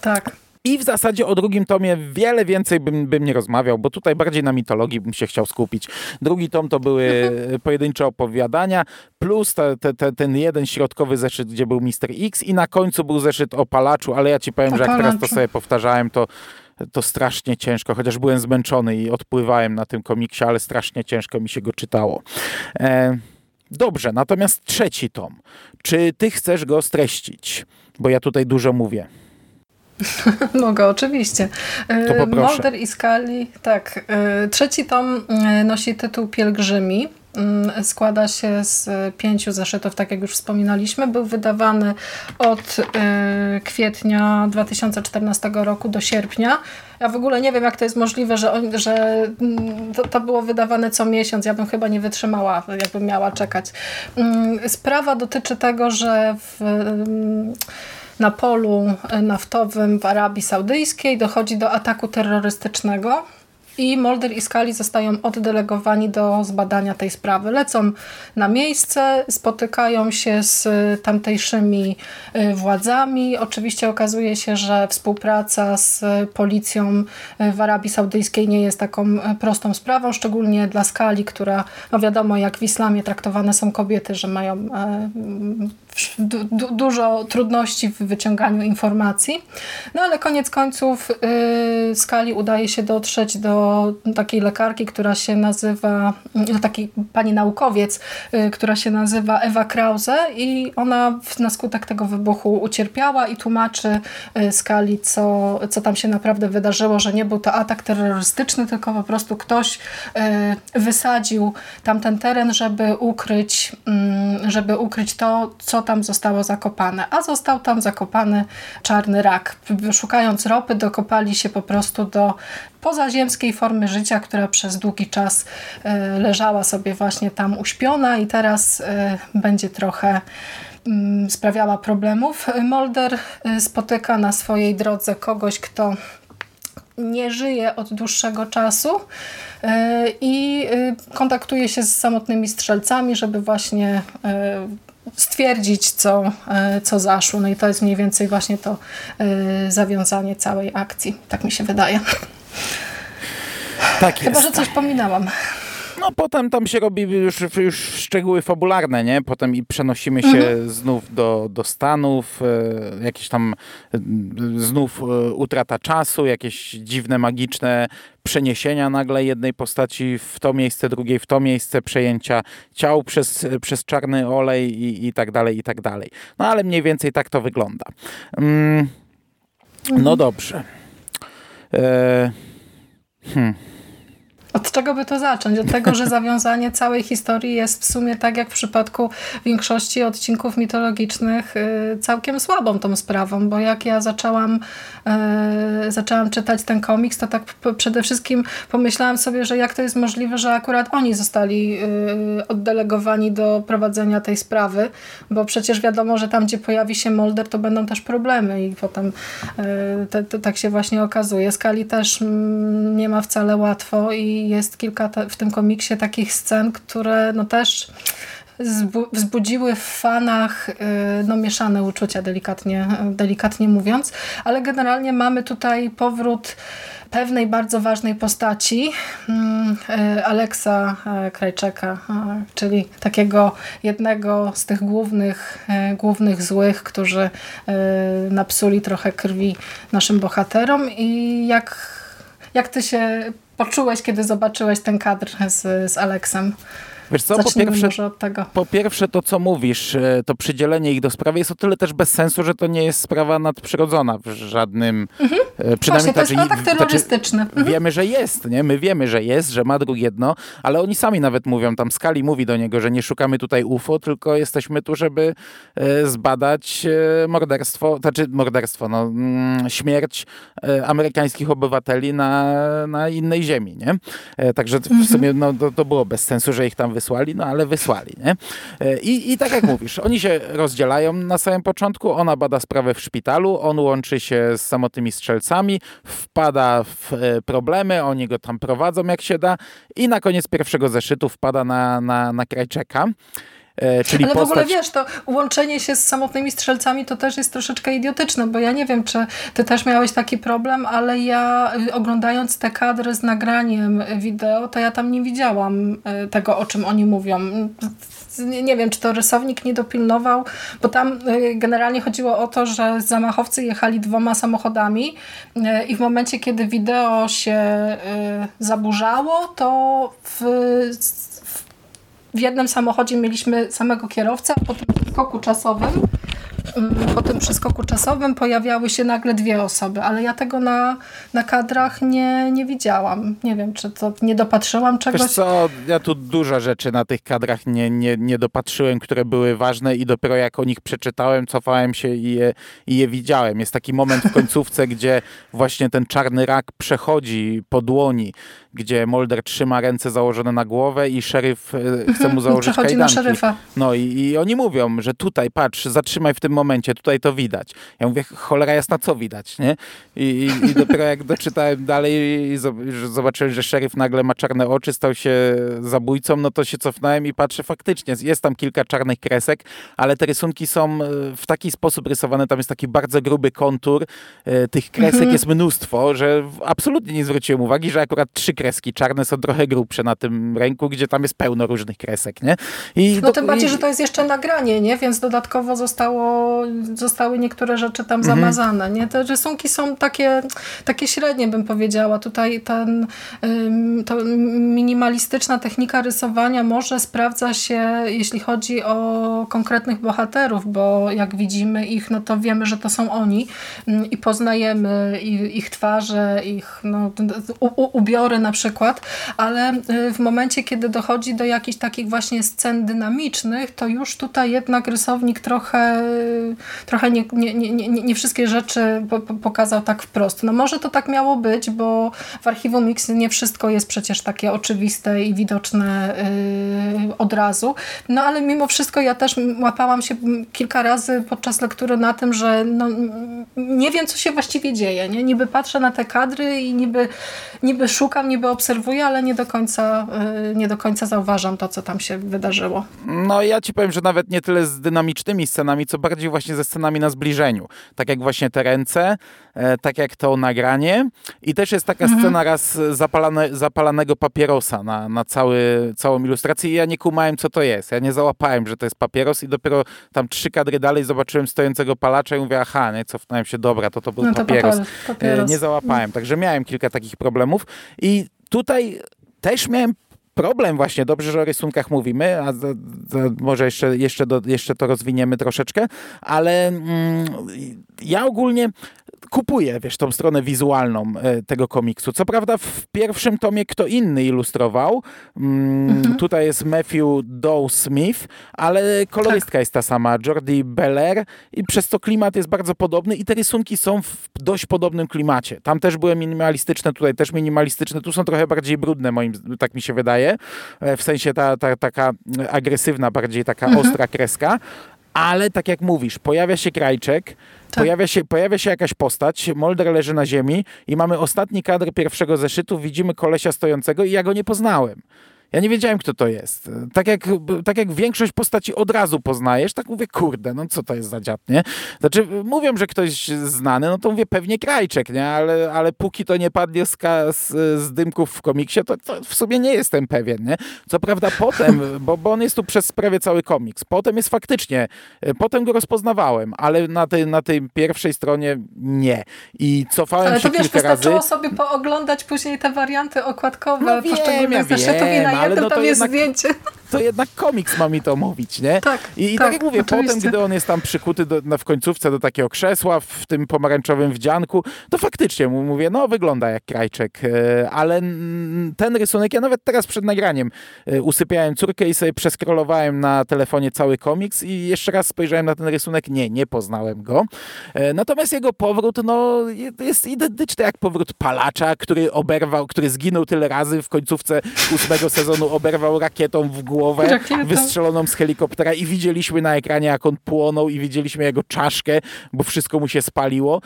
Tak.
I w zasadzie o drugim tomie wiele więcej bym, bym nie rozmawiał, bo tutaj bardziej na mitologii bym się chciał skupić. Drugi tom to były mhm. pojedyncze opowiadania, plus te, te, te, ten jeden środkowy zeszyt, gdzie był Mister X i na końcu był zeszyt o palaczu, ale ja ci powiem, że jak teraz to sobie powtarzałem, to to strasznie ciężko, chociaż byłem zmęczony i odpływałem na tym komiksie, ale strasznie ciężko mi się go czytało. E, dobrze, natomiast trzeci tom. Czy ty chcesz go streścić? Bo ja tutaj dużo mówię. [laughs]
Mogę, oczywiście.
To
Mulder i Scully, tak. E, trzeci tom e, nosi tytuł Pielgrzymi. Mm, składa się z pięciu zeszytów, tak jak już wspominaliśmy. Był wydawany od e, kwietnia 2014 roku do sierpnia. Ja w ogóle nie wiem, jak to jest możliwe, że, że mm, to, to było wydawane co miesiąc. Ja bym chyba nie wytrzymała, jakbym miała czekać. Mm, sprawa dotyczy tego, że w na polu naftowym w Arabii Saudyjskiej dochodzi do ataku terrorystycznego i Mulder i Scully zostają oddelegowani do zbadania tej sprawy. Lecą na miejsce, spotykają się z tamtejszymi y, władzami. Oczywiście okazuje się, że współpraca z policją w Arabii Saudyjskiej nie jest taką prostą sprawą, szczególnie dla Skali, która, no wiadomo jak w islamie traktowane są kobiety, że mają du dużo trudności w wyciąganiu informacji. No ale koniec końców yy, Skali udaje się dotrzeć do takiej lekarki, która się nazywa, do takiej pani naukowiec, yy, która się nazywa Ewa Krause i ona na skutek tego wybuchu ucierpiała i tłumaczy yy, Skali, co, co tam się naprawdę wydarzyło, że nie był to atak terrorystyczny, tylko po prostu ktoś yy, wysadził tamten teren, żeby ukryć, mm, żeby ukryć to, co tam zostało zakopane, a został tam zakopany czarny rak. Szukając ropy dokopali się po prostu do pozaziemskiej formy życia, która przez długi czas e, leżała sobie właśnie tam uśpiona i teraz e, będzie trochę mm, sprawiała problemów. Mulder spotyka na swojej drodze kogoś, kto nie żyje od dłuższego czasu i kontaktuje się z samotnymi strzelcami, żeby właśnie stwierdzić, co, e, co zaszło. No i to jest mniej więcej właśnie to e, zawiązanie całej akcji. Tak mi się wydaje.
Tak
Chyba, że coś pominęłam.
No potem tam się robi już, już szczegóły fabularne, nie? Potem i przenosimy się mhm. znów do, do Stanów, e, jakieś tam e, znów e, utrata czasu, jakieś dziwne, magiczne przeniesienia nagle jednej postaci w to miejsce, drugiej w to miejsce, przejęcia ciał przez, przez czarny olej i, i tak dalej, i tak dalej. No ale mniej więcej tak to wygląda. Mm, no mhm. dobrze. E,
hmm. Od czego by to zacząć? Od tego, że zawiązanie całej historii jest w sumie tak jak w przypadku większości odcinków mitologicznych y, całkiem słabą tą sprawą, bo jak ja zaczęłam, y, zaczęłam czytać ten komiks, to tak przede wszystkim pomyślałam sobie, że jak to jest możliwe, że akurat oni zostali y, oddelegowani do prowadzenia tej sprawy, bo przecież wiadomo, że tam, gdzie pojawi się Molder, to będą też problemy i potem te, te, tak się właśnie okazuje. Skali też mm, nie ma wcale łatwo i jest kilka w tym komiksie takich scen, które no też wzbudziły w fanach y, no, mieszane uczucia, delikatnie, delikatnie mówiąc, ale generalnie mamy tutaj powrót pewnej bardzo ważnej postaci, mm, y, Aleksa y, Krajczeka, czyli takiego jednego z tych głównych, głównych złych, którzy napsuli trochę krwi naszym bohaterom. I jak, jak ty się poczułeś, kiedy zobaczyłeś ten kadr z, z Aleksem?
Wiesz co, po pierwsze, po pierwsze to, co mówisz, e, to przydzielenie ich do sprawy jest o tyle też bez sensu, że to nie jest sprawa nadprzyrodzona w żadnym... Mhm.
E, przynajmniej Właśnie, to jest atak terrorystyczny.
Mhm. Wiemy, że jest, nie? My wiemy, że jest, że ma drugie dno, ale oni sami nawet mówią, tam Skali mówi do niego, że nie szukamy tutaj UFO, tylko jesteśmy tu, żeby e, zbadać morderstwo, znaczy morderstwo, no, mm, śmierć amerykańskich obywateli na, na innej ziemi, nie? Także w mhm. sumie no, to, to było bez sensu, że ich tam wysłali, no ale wysłali, nie? E, I, I tak jak mówisz, oni się rozdzielają na samym początku, ona bada sprawę w szpitalu, on łączy się z samotnymi strzelcami, wpada w e, problemy, oni go tam prowadzą jak się da i na koniec pierwszego zeszytu wpada na, na, na Krajczeka.
E, czyli Ale postać... w ogóle wiesz, to łączenie się z samotnymi strzelcami to też jest troszeczkę idiotyczne, bo ja nie wiem, czy ty też miałeś taki problem, ale ja y, oglądając te kadry z nagraniem wideo, to ja tam nie widziałam y, tego, o czym oni mówią. Nie wiem, czy to rysownik nie dopilnował, bo tam y, generalnie chodziło o to, że zamachowcy jechali dwoma samochodami i w momencie, kiedy wideo się zaburzało, to w w jednym samochodzie mieliśmy samego kierowcę, a po tym skoku czasowym po tym przeskoku czasowym pojawiały się nagle dwie osoby, ale ja tego na, na kadrach nie, nie widziałam. Nie wiem, czy to nie dopatrzyłam czegoś.
Wiesz co, ja tu dużo rzeczy na tych kadrach nie, nie, nie dopatrzyłem, które były ważne i dopiero jak o nich przeczytałem, cofałem się i je, i je widziałem. Jest taki moment w końcówce, [laughs] gdzie właśnie ten czarny rak przechodzi po dłoni, gdzie Molder trzyma ręce założone na głowę i szeryf e, chce mu założyć Przechodzi kajdanki. na szeryfa. No i, i oni mówią, że tutaj, patrz, zatrzymaj w tym momencie, tutaj to widać. Ja mówię, cholera jasna, co widać, nie? I, i, i dopiero jak doczytałem dalej i zobaczyłem, że szeryf nagle ma czarne oczy, stał się zabójcą, no to się cofnąłem i patrzę, faktycznie, jest tam kilka czarnych kresek, ale te rysunki są e, w taki sposób rysowane, tam jest taki bardzo gruby kontur, e, tych kresek mhm. jest mnóstwo, że absolutnie nie zwróciłem uwagi, że akurat trzy kreski czarne są trochę grubsze na tym ręku, gdzie tam jest pełno różnych kresek, nie?
I no do, tym bardziej, i... że to jest jeszcze nagranie, nie? Więc dodatkowo zostało, zostały niektóre rzeczy tam mhm. zamazane, nie? Te rysunki są takie, takie średnie, bym powiedziała. Tutaj ten, to minimalistyczna technika rysowania może sprawdza się, jeśli chodzi o konkretnych bohaterów, bo jak widzimy ich, no to wiemy, że to są oni i poznajemy ich twarze, ich no, ubiory na na przykład, ale y, w momencie, kiedy dochodzi do jakichś takich właśnie scen dynamicznych, to już tutaj jednak rysownik trochę trochę nie, nie, nie, nie wszystkie rzeczy po, po, pokazał tak wprost. No może to tak miało być, bo w archiwum Mix nie wszystko jest przecież takie oczywiste i widoczne y, od razu. No ale mimo wszystko ja też łapałam się kilka razy podczas lektury na tym, że no, nie wiem, co się właściwie dzieje. Nie? Niby patrzę na te kadry i niby, niby szukam, niby obserwuję, ale nie do, końca, y, nie do końca zauważam to, co tam się wydarzyło.
No ja ci powiem, że nawet nie tyle z dynamicznymi scenami, co bardziej właśnie ze scenami na zbliżeniu. Tak jak właśnie te ręce, e, tak jak to nagranie. I też jest taka mhm. scena raz zapalane, zapalanego papierosa na, na cały, całą ilustrację i ja nie kumałem, co to jest. Ja nie załapałem, że to jest papieros i dopiero tam trzy kadry dalej zobaczyłem stojącego palacza i mówię, aha, nie, cofnąłem się, dobra, to to był no to papieros. papieros. Nie załapałem, także miałem kilka takich problemów i tutaj też miałem problem właśnie, dobrze, że o rysunkach mówimy, a może jeszcze, jeszcze, do, jeszcze to rozwiniemy troszeczkę, ale mm, ja ogólnie kupuję, wiesz, tą stronę wizualną e, tego komiksu. Co prawda w pierwszym tomie kto inny ilustrował. Mm, mhm. Tutaj jest Matthew Dow Smith, ale kolorystka tak. jest ta sama, Jordi Beller i przez to klimat jest bardzo podobny i te rysunki są w dość podobnym klimacie. Tam też były minimalistyczne, tutaj też minimalistyczne. Tu są trochę bardziej brudne, moim, tak mi się wydaje. E, w sensie ta, ta taka agresywna, bardziej taka mhm. ostra kreska. Ale tak jak mówisz, pojawia się krajczek, tak. Pojawia, się, pojawia się jakaś postać, Molder leży na ziemi i mamy ostatni kadr pierwszego zeszytu, widzimy kolesia stojącego i ja go nie poznałem. Ja nie wiedziałem, kto to jest. Tak jak, tak jak większość postaci od razu poznajesz, tak mówię, kurde, no co to jest za dziad, nie? Znaczy, mówią, że ktoś znany, no to mówię, pewnie Krajczek, nie? Ale, ale póki to nie padnie z, z, z dymków w komiksie, to, to, w sumie nie jestem pewien, nie? Co prawda potem, [laughs] bo, bo on jest tu przez prawie cały komiks, potem jest faktycznie, potem go rozpoznawałem, ale na tej, na tej pierwszej stronie nie. I cofałem ale się kilka razy. Ale to wiesz,
wystarczyło sobie pooglądać później te warianty okładkowe no wiem, poszczególnych ja zeszytów i na ale no to jest jednak, zdjęcie.
To jednak komiks ma mi to mówić, nie? Tak, I, i tak, tak, jak mówię, oczywiście. potem, gdy on jest tam przykuty do, na, w końcówce do takiego krzesła w tym pomarańczowym wdzianku, to faktycznie mu mówię, no wygląda jak krajczek, e, ale ten rysunek, ja nawet teraz przed nagraniem e, usypiałem córkę i sobie przeskrolowałem na telefonie cały komiks i jeszcze raz spojrzałem na ten rysunek, nie, nie poznałem go. E, natomiast jego powrót, no jest identyczny jak powrót palacza, który oberwał, który zginął tyle razy w końcówce ósmego sezonu sezonu oberwał rakietą w głowę, Rakietą. wystrzeloną z helikoptera i widzieliśmy na ekranie, jak on płonął i widzieliśmy jego czaszkę, bo wszystko mu się spaliło.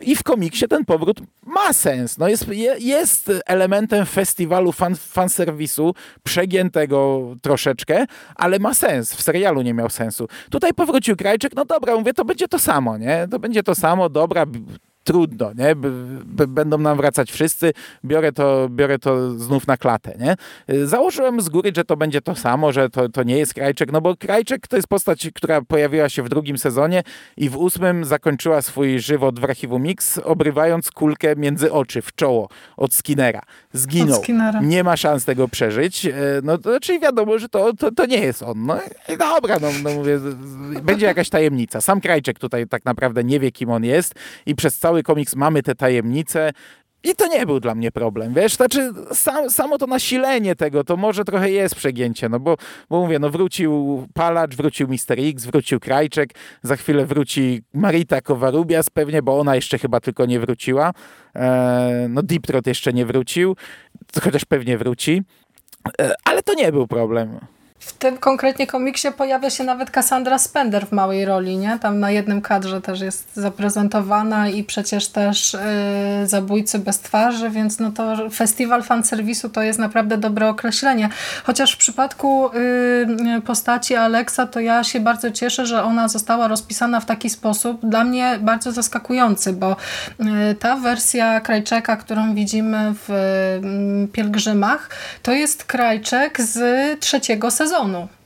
I w komiksie ten powrót ma sens. No jest, jest elementem festiwalu fan, fanserwisu, przegiętego troszeczkę, ale ma sens. W serialu nie miał sensu. Tutaj powrócił Krajczyk, no dobra, mówię, to będzie to samo, nie? To będzie to samo, dobra, trudno, nie? Będą nam wracać wszyscy, biorę to, biorę to znów na klatę, nie? Założyłem z góry, że to będzie to samo, że to, to nie jest Krajczek, no bo Krajczek to jest postać, która pojawiła się w drugim sezonie i w ósmym zakończyła swój żywot w archiwum Mix, obrywając kulkę między oczy, w czoło od Skinnera. Zginął. Nie ma szans tego przeżyć. E, no to, czyli wiadomo, że to, to, to nie jest on. No dobra, no, no mówię, będzie jakaś tajemnica. Sam Krajczek tutaj tak naprawdę nie wie, kim on jest i przez cały cały komiks mamy te tajemnice. I to nie był dla mnie problem, wiesz, znaczy sam, samo to nasilenie tego, to może trochę jest przegięcie, no bo, bo mówię, no wrócił Palacz, wrócił Mister X, wrócił Krajczek, za chwilę wróci Marita Kowarubias pewnie, bo ona jeszcze chyba tylko nie wróciła, e, no Deep Throat jeszcze nie wrócił, chociaż pewnie wróci, e, ale to nie był problem.
W tym konkretnie komiksie pojawia się nawet Cassandra Spender w małej roli, nie? Tam na jednym kadrze też jest zaprezentowana i przecież też yy, Zabójcy bez twarzy, więc no to festiwal fanserwisu to jest naprawdę dobre określenie. Chociaż w przypadku yy, postaci Alexa to ja się bardzo cieszę, że ona została rozpisana w taki sposób dla mnie bardzo zaskakujący, bo yy, ta wersja Krajczeka, którą widzimy w y, Pielgrzymach, to jest Krajczek z trzeciego sezonu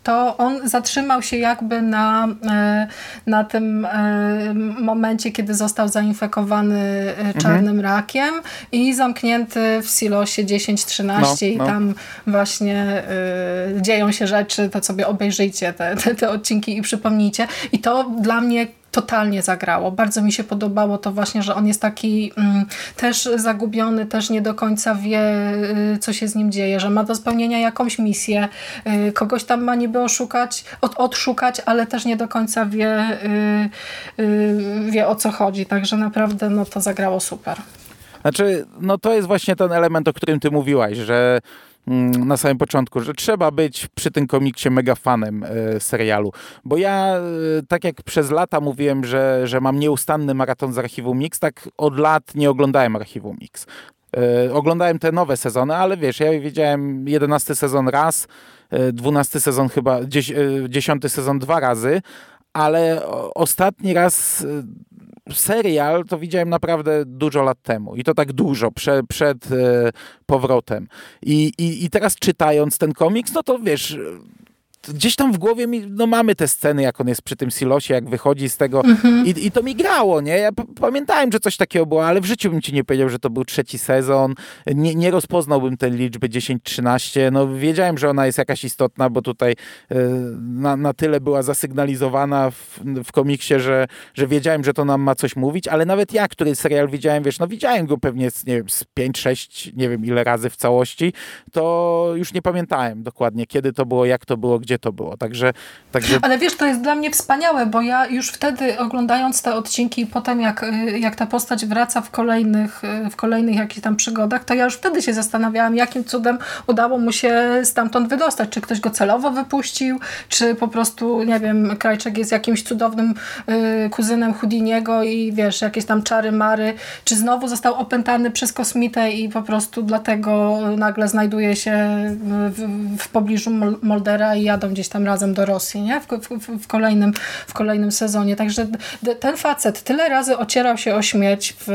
to on zatrzymał się jakby na, e, na tym e, momencie, kiedy został zainfekowany e, mhm. czarnym mhm. rakiem i zamknięty w silosie 10-13 no, i no. tam właśnie dzieją się rzeczy, to sobie obejrzyjcie te, te, te odcinki i przypomnijcie. I to dla mnie totalnie zagrało. Bardzo mi się podobało to właśnie, że on jest taki mm, też zagubiony, też nie do końca wie, y, co się z nim dzieje, że ma do spełnienia jakąś misję, y, kogoś tam ma niby oszukać, od, odszukać, ale też nie do końca wie, y, y wie o co chodzi. Także naprawdę no, to zagrało super.
Znaczy, no to jest właśnie ten element, o którym ty mówiłaś, że na samym początku, że trzeba być przy tym komiksie mega fanem e, serialu. Bo ja, e, tak jak przez lata mówiłem, że, że mam nieustanny maraton z Archiwum Mix, tak od lat nie oglądałem Archiwum Mix. E, oglądałem te nowe sezony, ale wiesz, ja widziałem 11 sezon raz, 12 sezon chyba, 10 sezon dwa razy, ale ostatni raz serial to widziałem naprawdę dużo lat temu i to tak dużo, prze, przed e, powrotem. I, i, I teraz czytając ten komiks, no to wiesz, gdzieś tam w głowie mi, no mamy te sceny, jak on jest przy tym silosie, jak wychodzi z tego mhm. i, i to mi grało, nie? Ja pamiętałem, że coś takiego było, ale w życiu bym ci nie powiedział, że to był trzeci sezon. Nie, nie rozpoznałbym tej liczby 10-13. No wiedziałem, że ona jest jakaś istotna, bo tutaj y, na, na tyle była zasygnalizowana w, w komiksie, że, że wiedziałem, że to nam ma coś mówić, ale nawet ja, który serial widziałem, wiesz, no widziałem go pewnie nie wiem, z 5-6, nie wiem ile razy w całości, to już nie pamiętałem dokładnie, kiedy to było, jak to było, gdzie to było. Także, także...
Ale wiesz, to jest dla mnie wspaniałe, bo ja już wtedy oglądając te odcinki i potem jak, y, jak ta postać wraca w kolejnych, y, w kolejnych jakichś tam przygodach, to ja już wtedy się zastanawiałam, jakim cudem udało mu się stamtąd wydostać. Czy ktoś go celowo wypuścił, czy po prostu, nie wiem, Krajczek jest jakimś cudownym y, kuzynem Houdiniego i wiesz, jakieś tam czary mary, czy znowu został opętany przez kosmitę i po prostu dlatego nagle znajduje się w, w pobliżu Moldera i jadą gdzieś tam razem do Rosji, nie? W, w, w, kolejnym, w kolejnym sezonie. Także ten facet tyle razy ocierał się o śmierć w,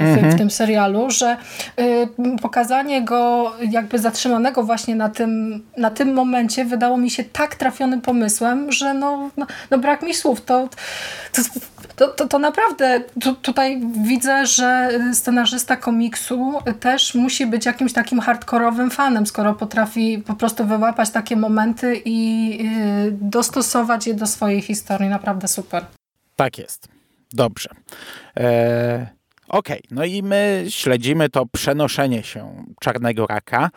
mhm. w tym serialu, że y, pokazanie go jakby zatrzymanego właśnie na tym, na tym momencie wydało mi się tak trafionym pomysłem, że no, no, no brak mi słów. To, to, to, to, to naprawdę tu, tutaj widzę, że scenarzysta komiksu też musi być jakimś takim hardkorowym fanem, skoro potrafi po prostu wyłapać takie momenty i y, dostosować je do swojej historii. Naprawdę super.
Tak jest. Dobrze. E, Okej, okay. no i my śledzimy to przenoszenie się czarnego raka.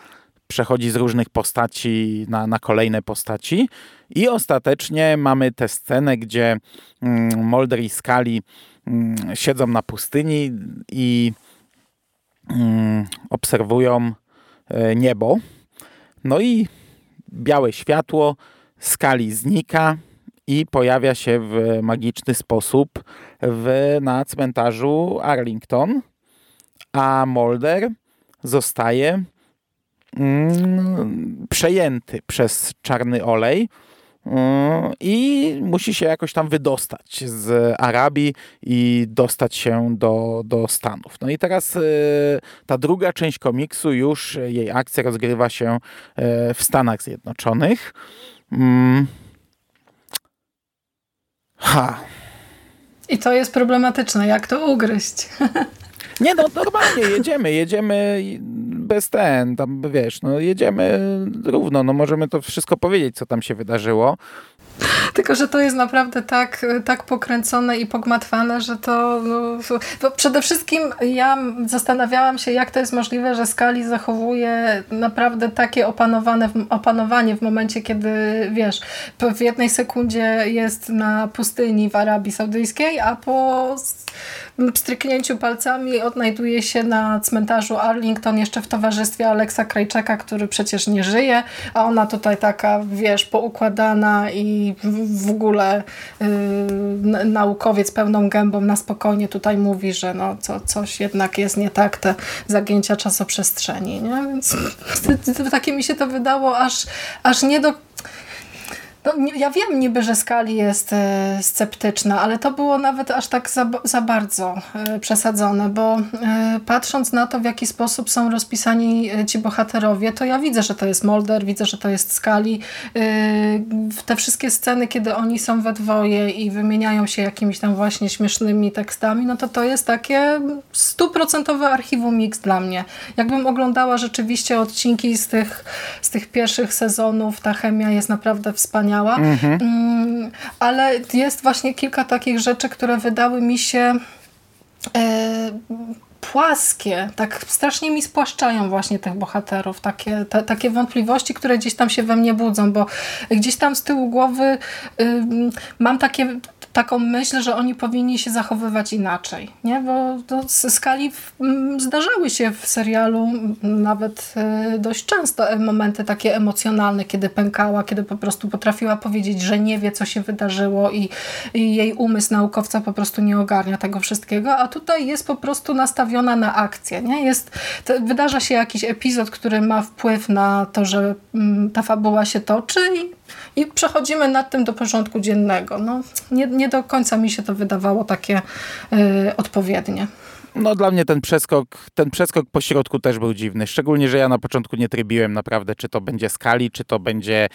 Przechodzi z różnych postaci na, na kolejne postaci. I ostatecznie mamy tę scenę, gdzie mm, Mulder i Scully mm, siedzą na pustyni i mm, obserwują e, niebo. No i białe światło skali znika i pojawia się w magiczny sposób w, na cmentarzu Arlington, a Mulder zostaje mm, przejęty przez czarny olej i musi się jakoś tam wydostać z Arabii i dostać się do, do Stanów. No i teraz y, ta druga część komiksu, już jej akcja rozgrywa się y, w Stanach Zjednoczonych. Mm. Ha.
I to jest problematyczne, jak to ugryźć. [laughs]
Nie no, normalnie jedziemy, jedziemy bez ten, tam wiesz, no jedziemy równo, no możemy to wszystko powiedzieć, co tam się wydarzyło.
Tylko, że to jest naprawdę tak, tak pokręcone i pogmatwane, że to, no, przede wszystkim ja zastanawiałam się, jak to jest możliwe, że Skali zachowuje naprawdę takie opanowane, opanowanie w momencie, kiedy wiesz, w jednej sekundzie jest na pustyni w Arabii Saudyjskiej, a po stryknięciu palcami odnajduje się na cmentarzu Arlington jeszcze w towarzystwie Aleksa Krajczaka, który przecież nie żyje, a ona tutaj taka, wiesz, poukładana i w ogóle yy, naukowiec pełną gębą na spokojnie tutaj mówi, że no, co, coś jednak jest nie tak, te zagięcia czasoprzestrzeni, nie? Więc [laughs] takie mi się to wydało aż, aż nie do no, ja wiem niby, że Skali jest e, sceptyczna, ale to było nawet aż tak za, za bardzo e, przesadzone, bo e, patrząc na to, w jaki sposób są rozpisani ci bohaterowie, to ja widzę, że to jest Molder, widzę, że to jest Skali. Te wszystkie sceny, kiedy oni są we dwoje i wymieniają się jakimiś tam właśnie śmiesznymi tekstami, no to to jest takie stuprocentowe archiwum mix dla mnie. Jakbym oglądała rzeczywiście odcinki z tych, z tych pierwszych sezonów, ta chemia jest naprawdę wspaniała wspaniała. Mhm. Mm, ale jest właśnie kilka takich rzeczy, które wydały mi się e, płaskie, tak strasznie mi spłaszczają właśnie tych bohaterów, takie, te, takie wątpliwości, które gdzieś tam się we mnie budzą, bo gdzieś tam z tyłu głowy y, mam takie taką myśl, że oni powinni się zachowywać inaczej, nie? bo to skali zdarzały się w serialu nawet y, dość często momenty takie emocjonalne, kiedy pękała, kiedy po prostu potrafiła powiedzieć, że nie wie, co się wydarzyło i, i jej umysł naukowca po prostu nie ogarnia tego wszystkiego, a tutaj jest po prostu nastawiona na akcję. Nie? Jest, wydarza się jakiś epizod, który ma wpływ na to, że ta fabuła się toczy i i przechodzimy nad tym do porządku dziennego. No, nie, nie do końca mi się to wydawało takie y, odpowiednie.
No dla mnie ten przeskok, ten przeskok po środku też był dziwny. Szczególnie, że ja na początku nie trybiłem naprawdę, czy to będzie skali, czy to będzie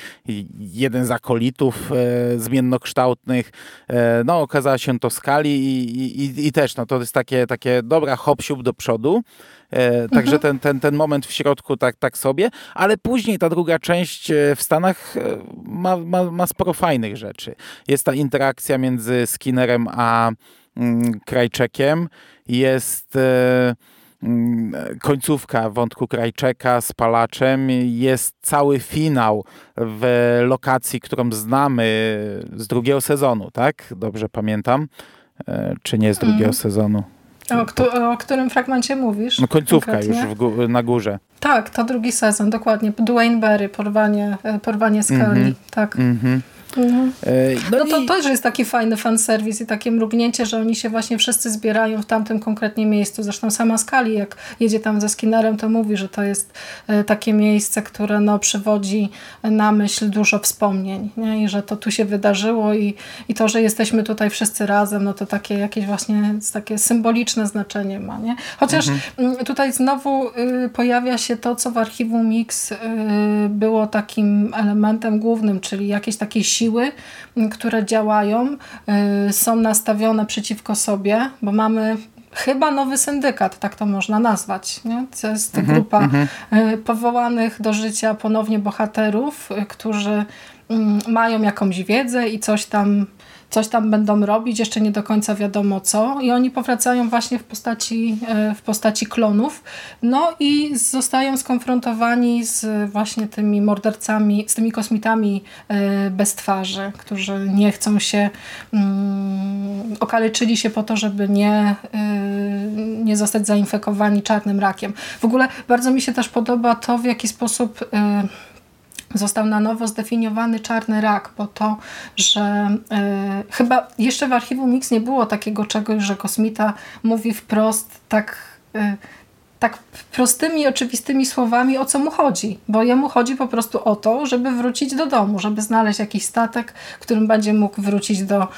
jeden z akolitów e, zmiennokształtnych. E, no okazała się to skali i, i, i, też no, to jest takie, takie dobra hop do przodu. E, także mhm. ten, ten, ten moment w środku tak, tak sobie, ale później ta druga część e, w Stanach e, ma, ma, ma sporo fajnych rzeczy. Jest ta interakcja między Skinnerem a mm, Krajczekiem, jest e, mm, końcówka wątku Krajczeka z Palaczem, jest cały finał w lokacji, którą znamy z drugiego sezonu, tak? Dobrze pamiętam. E, czy nie z drugiego mm. sezonu?
O, kto, o, którym fragmencie mówisz?
No końcówka już gó na górze.
Tak, to drugi sezon, dokładnie. Dwayne Berry, porwanie, e, porwanie skali. Mm -hmm. Tak. Mm -hmm. Mhm. E, no, no to i... też jest taki fajny fanserwis i takie mrugnięcie, że oni się właśnie wszyscy zbierają w tamtym konkretnie miejscu. Zresztą sama Skali, jak jedzie tam ze Skinnerem, to mówi, że to jest e, takie miejsce, które no, przywodzi na myśl dużo wspomnień nie? i że to tu się wydarzyło i, i to, że jesteśmy tutaj wszyscy razem, no to takie jakieś właśnie takie symboliczne znaczenie ma. Nie? Chociaż mhm. Tutaj znowu y, pojawia się to, co w archiwum Mix y, było takim elementem głównym, czyli jakieś takie siły, które działają, y, są nastawione przeciwko sobie, bo mamy chyba nowy syndykat, tak to można nazwać. Nie? To jest mhm, grupa mhm. Y, powołanych do życia ponownie bohaterów, y, którzy mm, mają jakąś wiedzę i coś tam coś tam będą robić, jeszcze nie do końca wiadomo co i oni powracają właśnie w postaci, e, w postaci klonów no i zostają skonfrontowani z właśnie tymi mordercami, z tymi kosmitami e, bez twarzy, którzy nie chcą się um, okaleczyli się po to, żeby nie, e, nie zostać zainfekowani czarnym rakiem. W ogóle bardzo mi się też podoba to, w jaki sposób został na nowo zdefiniowany czarny rak, bo to, że y, chyba jeszcze w archiwum Mix nie było takiego czegoś, że kosmita mówi wprost tak y, tak prostymi, oczywistymi słowami, o co mu chodzi. Bo jemu chodzi po prostu o to, żeby wrócić do domu, żeby znaleźć jakiś statek, którym będzie mógł wrócić do,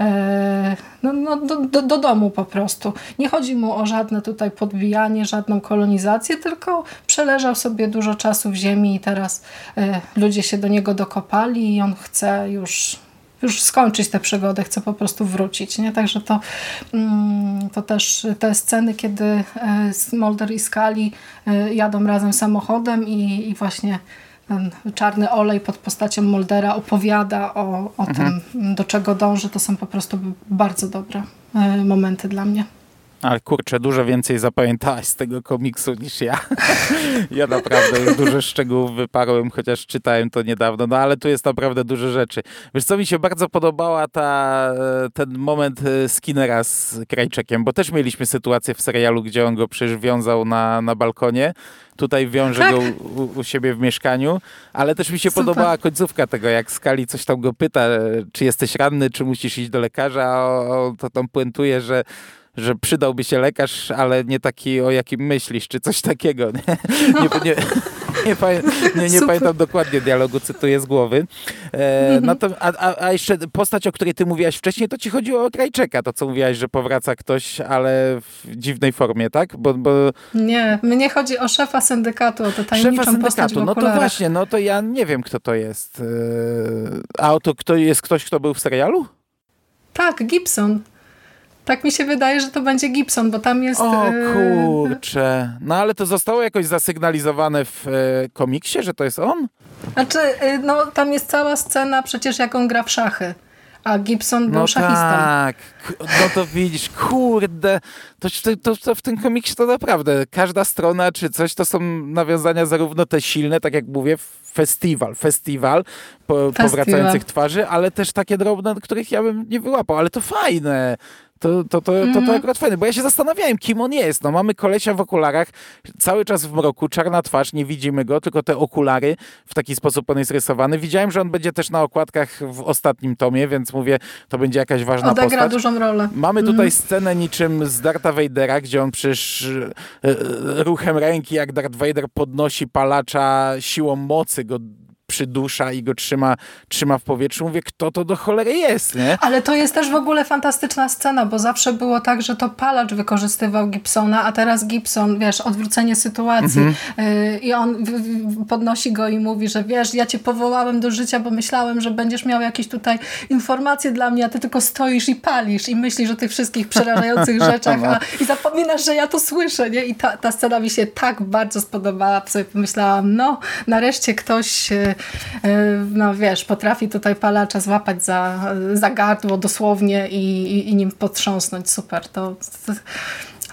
e, no, no, do, do, do, domu po prostu. Nie chodzi mu o żadne tutaj podbijanie, żadną kolonizację, tylko przeleżał sobie dużo czasu w ziemi i teraz e, ludzie się do niego dokopali i on chce już już skończyć tę przygodę, chcę po prostu wrócić. Nie? Także to, mm, to też te sceny, kiedy e, Mulder i Scully e, jadą razem samochodem i, i właśnie ten czarny olej pod postacią Moldera opowiada o, o mhm. tym, do czego dąży, to są po prostu bardzo dobre e, momenty dla mnie.
Ale kurczę, dużo więcej zapamiętałaś z tego komiksu niż ja. [laughs] ja naprawdę już dużo szczegółów wyparłem, chociaż czytałem to niedawno, no ale tu jest naprawdę dużo rzeczy. Wiesz co, mi się bardzo podobała ta, ten moment e, Skinnera z Krajczekiem, bo też mieliśmy sytuację w serialu, gdzie on go przecież wiązał na, na balkonie. Tutaj wiąże tak. go u, u, siebie w mieszkaniu, ale też mi się Super. podobała końcówka tego, jak Skali coś tam go pyta, czy jesteś ranny, czy musisz iść do lekarza, a on to tam puentuje, że że przydałby się lekarz, ale nie taki, o jakim myślisz, czy coś takiego. Nie, [laughs] nie, nie, nie, pamiętam dokładnie dialogu, cytuję z głowy. E, mhm. no to, a, a, jeszcze postać, o której ty mówiłaś wcześniej, to ci chodziło o Krajczeka, to co mówiłaś, że powraca ktoś, ale w dziwnej formie, tak? Bo, bo...
Nie, mnie chodzi o szefa syndykatu, o tę tajemniczą szefa syndykatu,
no to właśnie, no to ja nie wiem, kto to jest. E, a to kto jest ktoś, kto był w serialu?
Tak, Gibson. Tak mi się wydaje, że to będzie Gibson, bo tam jest...
O e, kurczę. No ale to zostało jakoś zasygnalizowane w e, komiksie, że to jest on?
Znaczy, e, no tam jest cała scena przecież jak on gra w szachy. A Gibson był no szachistą.
tak, no to widzisz, kurde, to, to, to, w tym komiksie to naprawdę każda strona czy coś, to są nawiązania zarówno te silne, tak jak mówię, festiwal, festiwal, po, festiwal. powracających twarzy, ale też takie drobne, których ja bym nie wyłapał, ale to fajne. To, to, to, to, to mhm. akurat fajne, bo ja się zastanawiałem, kim on jest. No mamy kolesia w okularach, cały czas w mroku, czarna twarz, nie widzimy go, tylko te okulary, w taki sposób on jest rysowany. Widziałem, że on będzie też na okładkach w ostatnim tomie, więc mówię, to będzie jakaś ważna
Odegra
postać.
dużą rolę.
Mamy tutaj mhm. scenę niczym z Darta Vadera, gdzie on przecież e, e, ruchem ręki, jak Darth Vader podnosi palacza siłą mocy, go przydusza i go trzyma, trzyma w powietrzu. Mówię, kto to do cholery jest, nie?
Ale to jest też w ogóle fantastyczna scena, bo zawsze było tak, że to palacz wykorzystywał Gibsona, a teraz Gibson, wiesz, odwrócenie sytuacji mhm. yy, i on podnosi go i mówi, że wiesz, ja cię powołałem do życia, bo myślałem, że będziesz miał jakieś tutaj informacje dla mnie, a ty tylko stoisz i palisz i myślisz o tych wszystkich przerażających [laughs] rzeczach a, i zapominasz, że ja to słyszę, nie? I ta, ta scena mi się tak bardzo spodobała, sobie pomyślałam, no, nareszcie ktoś E, no wiesz, potrafi tutaj palacza złapać za, za gardło dosłownie i, i, i nim potrząsnąć. Super. To, to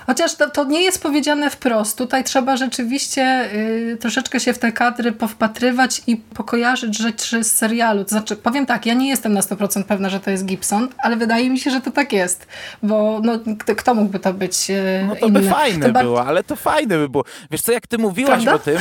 Chociaż to, to, nie jest powiedziane wprost. Tutaj trzeba rzeczywiście y, troszeczkę się w te kadry powpatrywać i pokojarzyć rzeczy z serialu. To znaczy, powiem tak, ja nie jestem na 100% pewna, że to jest Gibson, ale wydaje mi się, że to tak jest. Bo no, kto, kto mógłby to być y,
No to inny? by fajne to było, ale to fajne by było. Wiesz co, jak ty mówiłaś Prawda? o tym, y,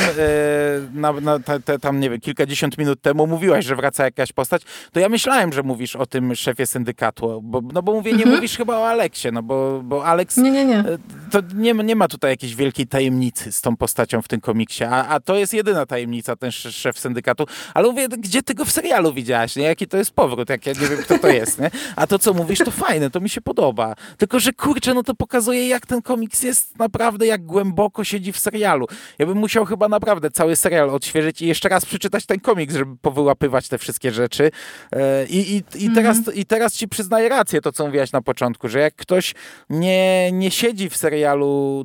na, na te, tam nie wiem, kilkadziesiąt minut temu mówiłaś, że wraca jakaś postać, to ja myślałem, że mówisz o tym szefie syndykatu, bo, no bo mówię, nie mhm. mówisz chyba o Aleksie, no bo, bo Aleks...
Nie, nie, nie
to nie, nie ma tutaj jakiejś wielkiej tajemnicy z tą postacią w tym komiksie, a, a to jest jedyna tajemnica, ten szef syndykatu. Ale mówię, gdzie ty go w serialu widziałaś, nie? Jaki to jest powrót, jak ja nie wiem, kto to jest, nie? A to, co mówisz, to fajne, to mi się podoba. Tylko, że kurczę, no to pokazuje, jak ten komiks jest naprawdę, jak głęboko siedzi w serialu. Ja bym musiał chyba naprawdę cały serial odświeżyć i jeszcze raz przeczytać ten komiks, żeby powyłapywać te wszystkie rzeczy. E, I, i, i, teraz, mm -hmm. i teraz ci przyznaję rację, to co mówiłaś na początku, że jak ktoś nie, nie siedzi w serialu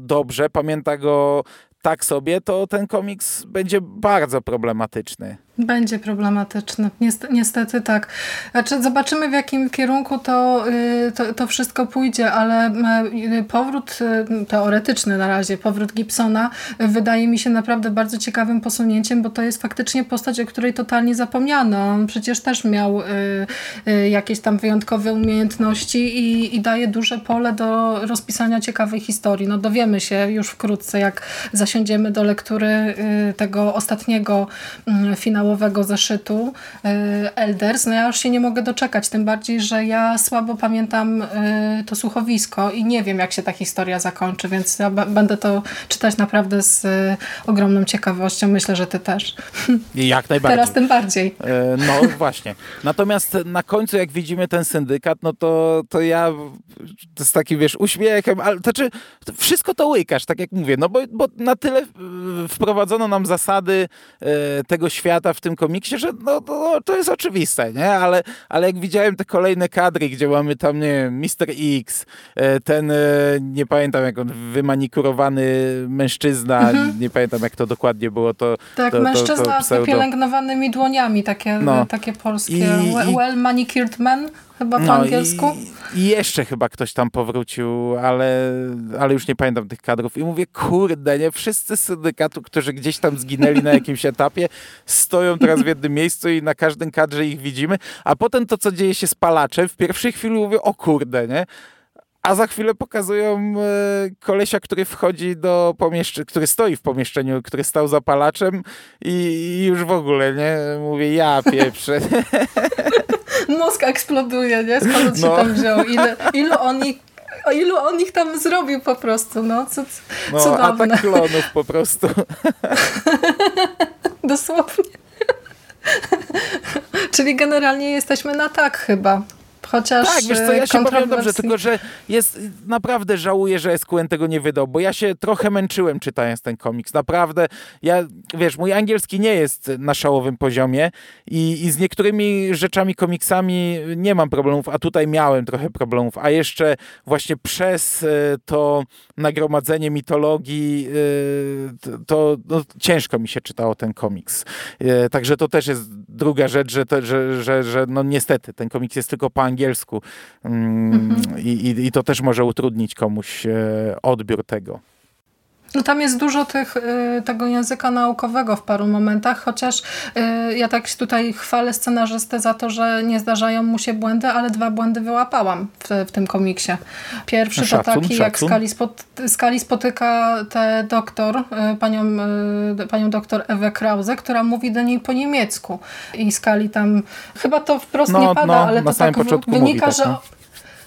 dobrze, pamięta go tak sobie, to ten komiks będzie bardzo problematyczny.
Będzie problematyczny. Niestety, tak. Znaczy, zobaczymy w jakim kierunku to, y, to, to, wszystko pójdzie, ale y, powrót y, teoretyczny na razie, powrót Gibsona wydaje mi się naprawdę bardzo ciekawym posunięciem, bo to jest faktycznie postać, o której totalnie zapomniano. On przecież też miał jakieś tam wyjątkowe umiejętności i, i daje duże pole do rozpisania ciekawej historii. No dowiemy się już wkrótce, jak zasiądziemy do lektury tego ostatniego finału finałowego zeszytu y, Elders, no ja już się nie mogę doczekać, tym bardziej, że ja słabo pamiętam y, to słuchowisko i nie wiem, jak się ta historia zakończy, więc ja będę to czytać naprawdę z y, ogromną ciekawością. Myślę, że ty też.
Jak najbardziej.
Teraz tym bardziej.
E, no właśnie. Natomiast na końcu, jak widzimy ten syndykat, no to, to ja z takim, wiesz, uśmiechem, ale to czy wszystko to łykasz, tak jak mówię, no bo, bo na tyle wprowadzono nam zasady e, tego świata w tym komiksie, że no, no, to jest oczywiste, nie? Ale, ale jak widziałem te kolejne kadry, gdzie mamy tam, nie wiem, Mr. X, e, ten, e, nie pamiętam jak on, wymanikurowany mężczyzna, mhm. nie pamiętam jak to dokładnie było, to
Tak,
to,
mężczyzna to, to z wypielęgnowanymi dłoniami, takie, no. takie polskie, I, well manicured men chyba po no angielsku.
I, I, jeszcze chyba ktoś tam powrócił, ale, ale już nie pamiętam tych kadrów. I mówię, kurde, nie? Wszyscy z syndykatu, którzy gdzieś tam zginęli na jakimś etapie, stoją teraz w jednym miejscu i na każdym kadrze ich widzimy. A potem to, co dzieje się z palaczem, w pierwszej chwili mówię, o kurde, nie? A za chwilę pokazują e, kolesia, który wchodzi do pomieszczenia, który stoi w pomieszczeniu, który stał zapalaczem i, i już w ogóle, nie? Mówię, ja pieprzę. [laughs]
Mózg eksploduje, nie? Skąd on no. się tam wziął? Ile, ilu on ich o ilu on ich tam zrobił po prostu, no, co,
no cudowne. atak klonów po prostu. [laughs]
Dosłownie. Czyli generalnie jesteśmy na tak chyba Chociaż
tak, wiesz co, ja się powiem dobrze, tylko że jest, naprawdę żałuję, że SQN tego nie wydał, bo ja się trochę męczyłem czytając ten komiks. Naprawdę, ja, wiesz, mój angielski nie jest na szałowym poziomie i, i z niektórymi rzeczami, komiksami nie mam problemów, a tutaj miałem trochę problemów, a jeszcze właśnie przez e, to nagromadzenie mitologii e, to no, ciężko mi się czytało ten komiks. Także to też jest druga rzecz, że, że, że, że no niestety ten komiks jest tylko po angielsku mm, mhm. i, i, to też może utrudnić komuś odbiór tego.
No tam jest dużo tych, y, tego języka naukowego w paru momentach, chociaż y, ja tak tutaj chwalę scenarzystę za to, że nie zdarzają mu się błędy, ale dwa błędy wyłapałam w, w tym komiksie. Pierwszy szacun, to taki, szacun. jak Skali, spot, Skali spotyka tę doktor, y, panią, panią doktor Ewę Krause, która mówi do niej po niemiecku. I Skali tam, chyba to wprost
no,
nie pada,
no,
ale to tak wynika, tak, że...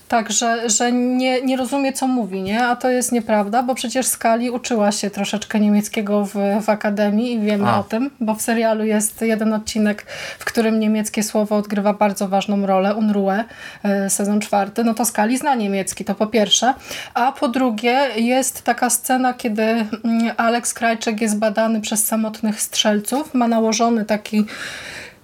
Tak, że, że nie, nie rozumie, co mówi, nie? A to jest nieprawda, bo przecież Skali uczyła się troszeczkę niemieckiego w, w akademii i wiemy A. o tym, bo w serialu jest jeden odcinek, w którym niemieckie słowo odgrywa bardzo ważną rolę, Unruhe, e, sezon czwarty, no to Skali zna niemiecki, to po pierwsze. A po drugie jest taka scena, kiedy mm, Alex Krajczek jest badany przez samotnych strzelców, ma nałożony taki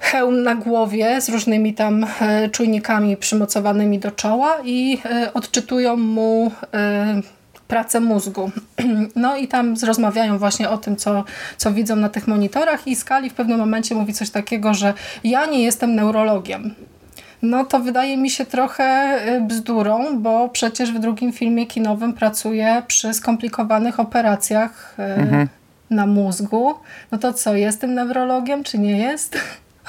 hełm na głowie z różnymi tam e, czujnikami przymocowanymi do czoła i e, odczytują mu e, pracę mózgu. [clears throat] No i tam rozmawiają właśnie o tym, co, co widzą na tych monitorach i Skali w pewnym momencie mówi coś takiego, że ja nie jestem neurologiem. No to wydaje mi się trochę bzdurą, bo przecież w drugim filmie kinowym pracuje przy skomplikowanych operacjach mhm. na mózgu. No to co, jestem neurologiem, czy nie jest?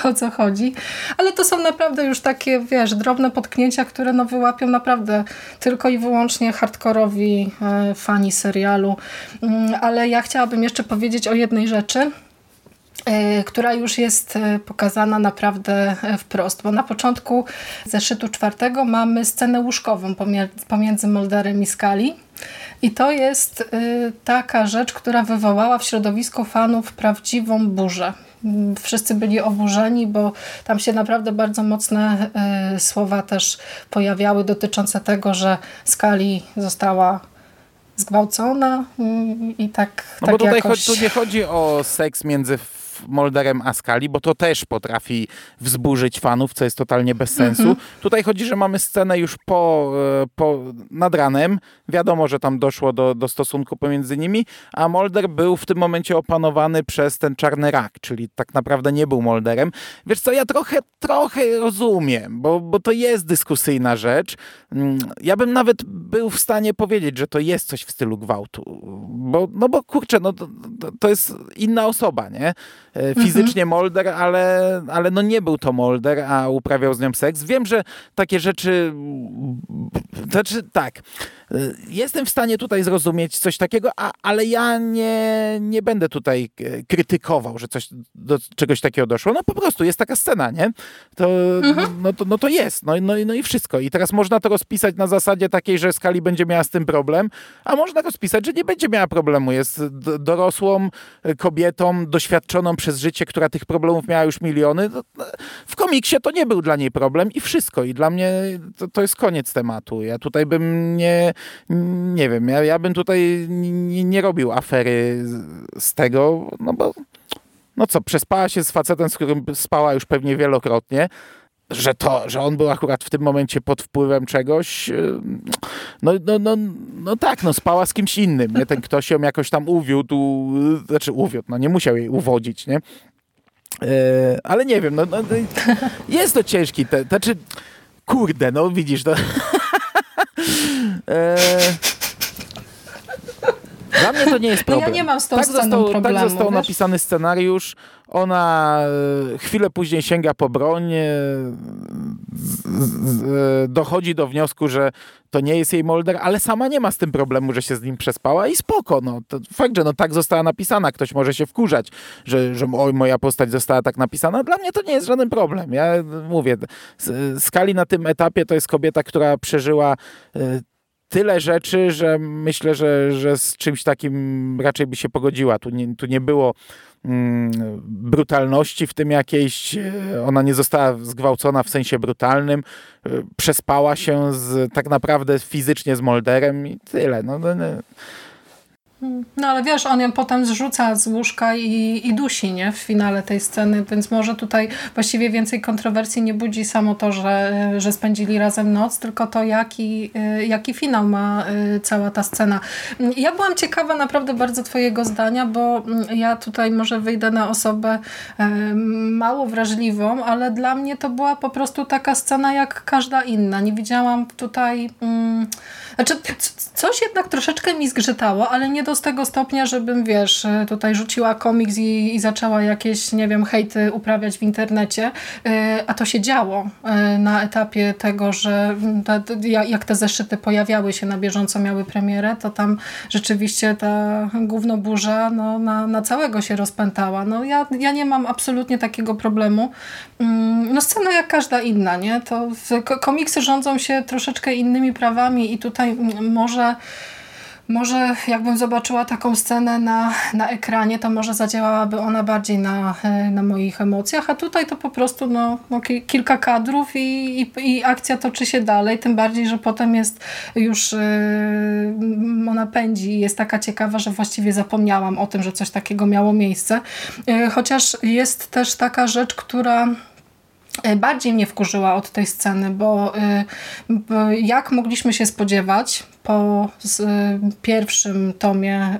O co chodzi. Ale to są naprawdę już takie, wiesz, drobne potknięcia, które no wyłapią naprawdę tylko i wyłącznie hardkorowi e, fani serialu. Mm, ale ja chciałabym jeszcze powiedzieć o jednej rzeczy, e, która już jest e, pokazana naprawdę wprost, bo na początku zeszytu czwartego mamy scenę łóżkową pomiędzy Molderem i Skali. I to jest taka rzecz, która wywołała w środowisku fanów prawdziwą burzę wszyscy byli oburzeni, bo tam się naprawdę bardzo mocne y, słowa też pojawiały dotyczące tego, że Skali została zgwałcona y, i tak
No
tak
bo tutaj
jakoś...
tu nie chodzi o seks między Molderem Askali, bo to też potrafi wzburzyć fanów, co jest totalnie bez sensu. Mhm. Tutaj chodzi, że mamy scenę już po, e, po nad ranem. Wiadomo, że tam doszło do, do stosunku pomiędzy nimi, a Molder był w tym momencie opanowany przez ten czarny rak, czyli tak naprawdę nie był Molderem. Wiesz co, ja trochę, trochę rozumiem, bo, bo to jest dyskusyjna rzecz. Mm, ja bym nawet był w stanie powiedzieć, że to jest coś w stylu gwałtu, bo, no bo kurczę, no to, to jest inna osoba, nie? E, fizycznie Molder, ale, ale no nie był to Molder, a uprawiał z nią seks. Wiem, że takie rzeczy, znaczy tak, jestem w stanie tutaj zrozumieć coś takiego, a, ale ja nie, nie będę tutaj e, krytykował, że coś do czegoś takiego doszło. No po prostu jest taka scena, nie? To, mhm. no, to, no to jest, no, no, no i wszystko. I teraz można to rozpisać na zasadzie takiej, że Skali będzie miała z tym problem, a można rozpisać, że nie będzie miała problemu. Jest dorosłą kobietą, doświadczoną przez życie, która tych problemów miała już miliony, w komiksie to nie był dla niej problem i wszystko. I dla mnie to, to jest koniec tematu. Ja tutaj bym nie, nie wiem, ja, ja bym tutaj nie, nie robił afery z tego, no bo no co, przespała się z facetem, z którym spała już pewnie wielokrotnie, że to, że on był akurat w tym momencie pod wpływem czegoś, no, no, no, no tak, no spała z kimś innym, nie? Ten ktoś ją jakoś tam uwiódł, znaczy uwiódł, no nie musiał jej uwodzić, nie? E, ale nie wiem, no, no, no jest to ciężki, te, znaczy, kurde, no widzisz, to... dla mnie to nie jest problem.
No ja nie mam z tą tak został,
tak
problemu.
Tak został wiesz? napisany scenariusz. Ona e, chwilę później sięga po broń, e, dochodzi do wniosku, że to nie jest jej Molder, ale sama nie ma z tym problemu, że się z nim przespała i spoko. No, to fakt, że no tak została napisana. Ktoś może się wkurzać, że, że oj, moja postać została tak napisana. Dla mnie to nie jest żaden problem. Ja mówię, Skali na tym etapie to jest kobieta, która przeżyła e, tyle rzeczy, że myślę, że, że z czymś takim raczej by się pogodziła. Tu nie, tu nie było mm, brutalności w tym jakiejś, ona nie została zgwałcona w sensie brutalnym, przespała się z, tak naprawdę fizycznie z Molderem i tyle. No, no, no.
No ale wiesz, on ją potem zrzuca z łóżka i, i dusi, nie? W finale tej sceny, więc może tutaj właściwie więcej kontrowersji nie budzi samo to, że, że spędzili razem noc, tylko to, jaki, jaki finał ma y, cała ta scena. Ja byłam ciekawa naprawdę bardzo twojego zdania, bo ja tutaj może wyjdę na osobę y, mało wrażliwą, ale dla mnie to była po prostu taka scena jak każda inna. Nie widziałam tutaj... Mm, znaczy, coś jednak troszeczkę mi zgrzytało, ale nie do tego stopnia, żebym, wiesz, tutaj rzuciła komiks i, i zaczęła jakieś, nie wiem, hejty uprawiać w internecie, e, a to się działo e, na etapie tego, że jak te zeszyty pojawiały się na bieżąco, miały premierę, to tam rzeczywiście ta gównoburza no, na, na całego się rozpętała. No ja, ja nie mam absolutnie takiego problemu. Mm, no scena jak każda inna, nie? To komiksy rządzą się troszeczkę innymi prawami i tutaj może może jakbym zobaczyła taką scenę na, na ekranie, to może zadziałałaby ona bardziej na, na moich emocjach, a tutaj to po prostu no, no kilka kadrów i, i, i, akcja toczy się dalej, tym bardziej, że potem jest już yy, ona pędzi i jest taka ciekawa, że właściwie zapomniałam o tym, że coś takiego miało miejsce. Yy, chociaż jest też taka rzecz, która E, bardziej mnie wkurzyła od tej sceny, bo, e, bo jak mogliśmy się spodziewać, po pierwszym tomie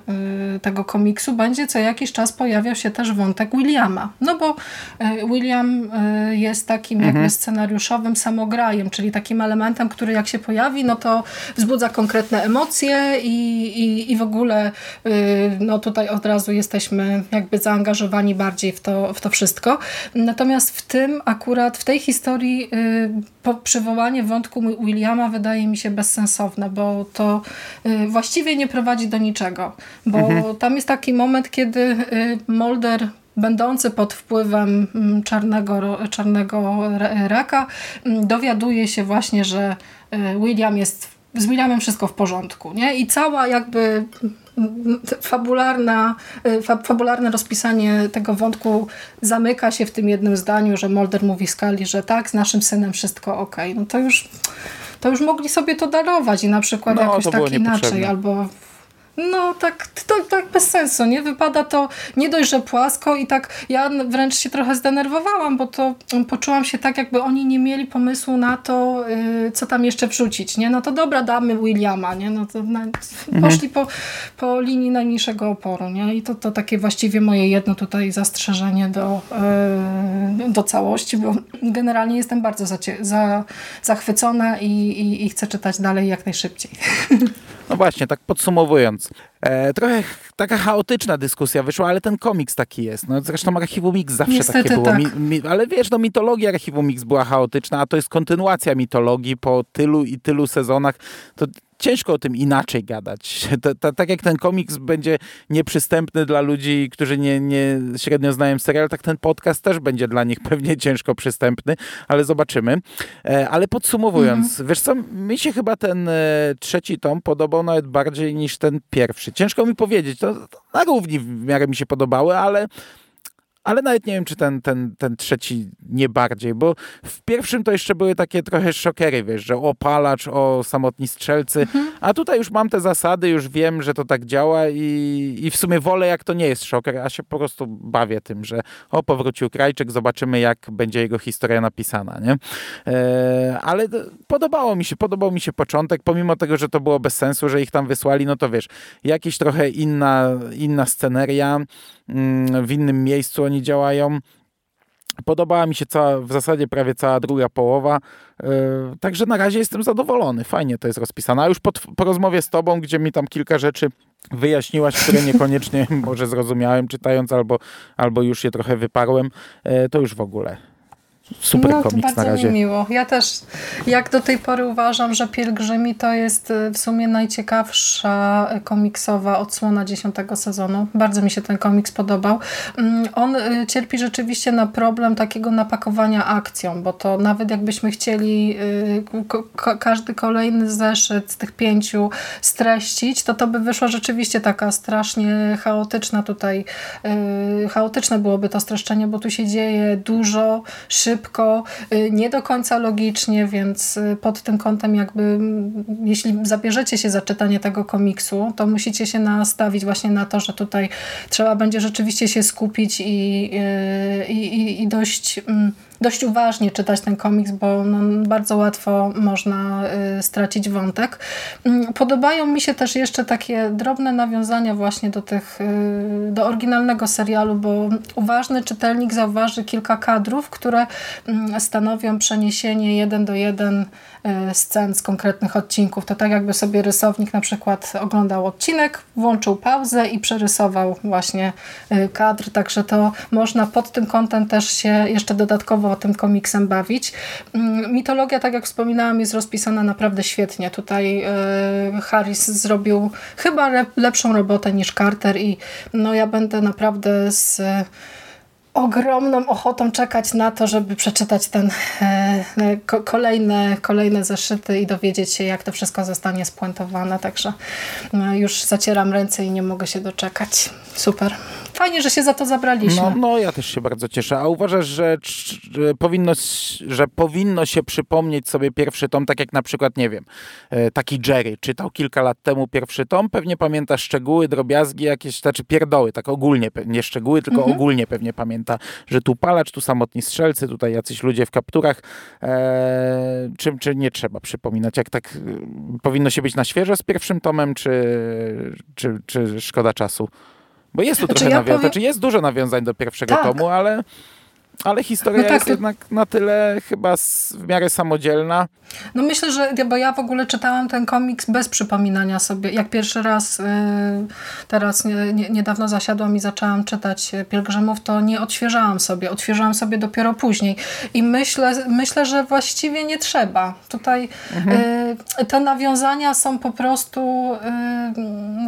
tego komiksu będzie co jakiś czas pojawiał się też wątek Williama. No bo e, William jest takim mhm. jakby scenariuszowym samograjem, czyli takim elementem, który jak się pojawi, no to wzbudza konkretne emocje i, i, i w ogóle no tutaj od razu jesteśmy jakby zaangażowani bardziej w to, w to wszystko. Natomiast w tym akurat akurat w tej historii y, przywołanie wątku Williama wydaje mi się bezsensowne, bo to y, właściwie nie prowadzi do niczego. Bo mhm. tam jest taki moment, kiedy y, Mulder będący pod wpływem mm, czarnego, czarnego raka mm, dowiaduje się właśnie, że William jest z Williamem wszystko w porządku. Nie? I cała jakby fabularna, y, fabularne rozpisanie tego wątku zamyka się w tym jednym zdaniu, że Mulder mówi Skali, że tak, z naszym synem wszystko ok. No to już, to już mogli sobie to darować i na przykład no, jakoś tak inaczej, albo no tak, to, tak bez sensu, nie? Wypada to nie dość, że płasko i tak ja wręcz się trochę zdenerwowałam, bo to poczułam się tak, jakby oni nie mieli pomysłu na to, yy, co tam jeszcze wrzucić, nie? No to dobra, damy Williama, nie? No to na, mhm. poszli po, po linii najmniejszego oporu, nie? I to, to takie właściwie moje jedno tutaj zastrzeżenie do, yy, do całości, bo generalnie jestem bardzo za, za, zachwycona i, i, i chcę czytać dalej jak najszybciej. [laughs]
No właśnie, tak podsumowując. E, trochę taka chaotyczna dyskusja wyszła, ale ten komiks taki jest. No, zresztą Archiwum Mix zawsze Niestety takie było. Tak. Mi, mi, ale wiesz, no mitologia Archiwum Mix była chaotyczna, a to jest kontynuacja mitologii po tylu i tylu sezonach. To ciężko o tym inaczej gadać. To, to, tak jak ten komiks będzie nieprzystępny dla ludzi, którzy nie, nie średnio znają serial, tak ten podcast też będzie dla nich [laughs] pewnie ciężko przystępny, ale zobaczymy. E, ale podsumowując, mhm. wiesz co, mi się chyba ten e, trzeci tom podobał nawet bardziej niż ten pierwszy. Ciężko mi powiedzieć, to, to na równi w miarę mi się podobały, ale ale nawet nie wiem, czy ten, ten, ten trzeci nie bardziej, bo w pierwszym to jeszcze były takie trochę szokery, wiesz, że o palacz, o samotni strzelcy, mhm. a tutaj już mam te zasady, już wiem, że to tak działa i, i w sumie wolę, jak to nie jest szoker, a się po prostu bawię tym, że o, powrócił Krajczyk, zobaczymy, jak będzie jego historia napisana, nie? E, ale podobało mi się, podobał mi się początek, pomimo tego, że to było bez sensu, że ich tam wysłali, no to wiesz, jakieś trochę inna, inna sceneria, mm, w innym miejscu oni działają. Podobała mi się cała, w zasadzie prawie cała druga połowa, yy, także na razie jestem zadowolony. Fajnie to jest rozpisane. A już po, po rozmowie z tobą, gdzie mi tam kilka rzeczy wyjaśniłaś, które [laughs] niekoniecznie może zrozumiałem czytając, albo, albo już je trochę wyparłem, yy, to już w ogóle. Super no, komiks
na
razie.
Mi miło. Ja też jak do tej pory uważam, że Pielgrzymi to jest y, w sumie najciekawsza komiksowa odsłona dziesiątego sezonu. Bardzo mi się ten komiks podobał. Mm, on y, cierpi rzeczywiście na problem takiego napakowania akcją, bo to nawet jakbyśmy chcieli y, każdy kolejny zeszyt z tych pięciu streścić, to to by wyszła rzeczywiście taka strasznie chaotyczna tutaj, chaotyczne byłoby to streszczenie, bo tu się dzieje dużo, szybko, nie do końca logicznie, więc pod tym kątem jakby jeśli zabierzecie się za czytanie tego komiksu, to musicie się nastawić właśnie na to, że tutaj trzeba będzie rzeczywiście się skupić i, i, i, i dość mm, dość uważnie czytać ten komiks, bo no, bardzo łatwo można y, stracić wątek. Mm, podobają mi się też jeszcze takie drobne nawiązania właśnie do tych, y, do oryginalnego serialu, bo uważny czytelnik zauważy kilka kadrów, które y, stanowią przeniesienie jeden do jeden scen z konkretnych odcinków. To tak jakby sobie rysownik na przykład oglądał odcinek, włączył pauzę i przerysował właśnie y, kadr, także to można pod tym kątem też się jeszcze dodatkowo tym komiksem bawić. Mm, mitologia, tak jak wspominałam, jest rozpisana naprawdę świetnie. Tutaj e, Harris zrobił chyba lepszą robotę niż Carter i no ja będę naprawdę z ogromną ochotą czekać na to, żeby przeczytać ten e, ko kolejne, kolejne zeszyty i dowiedzieć się, jak to wszystko zostanie spuentowane. Także no, już zacieram ręce i nie mogę się doczekać. Super. Fajnie, że się za to zabraliśmy.
No, no ja też się bardzo cieszę. A uważasz, że, że, powinno, że powinno się przypomnieć sobie pierwszy tom, tak jak na przykład, nie wiem, e, taki Jerry czytał kilka lat temu pierwszy tom, pewnie pamięta szczegóły, drobiazgi jakieś, znaczy pierdoły, tak ogólnie, nie szczegóły, tylko mhm. ogólnie pewnie pamięta, że tu palacz, tu samotni strzelcy, tutaj jacyś ludzie w kapturach. E, czy, czy nie trzeba przypominać? Jak tak e, powinno się być na świeżo z pierwszym tomem, czy, czy, czy szkoda czasu? Bo jest tu znaczy, trochę ja nawiązań, powiem... znaczy jest dużo nawiązań do pierwszego tak. tomu, ale ale historia no tak, jest jednak na tyle chyba w miarę samodzielna.
No myślę, że bo ja w ogóle czytałam ten komiks bez przypominania sobie. Jak pierwszy raz y, teraz niedawno zasiadłam i zaczęłam czytać Pielgrzymów, to nie odświeżałam sobie. Odświeżałam sobie dopiero później. I myślę, myślę że właściwie nie trzeba. Tutaj mhm. Y, te nawiązania są po prostu y,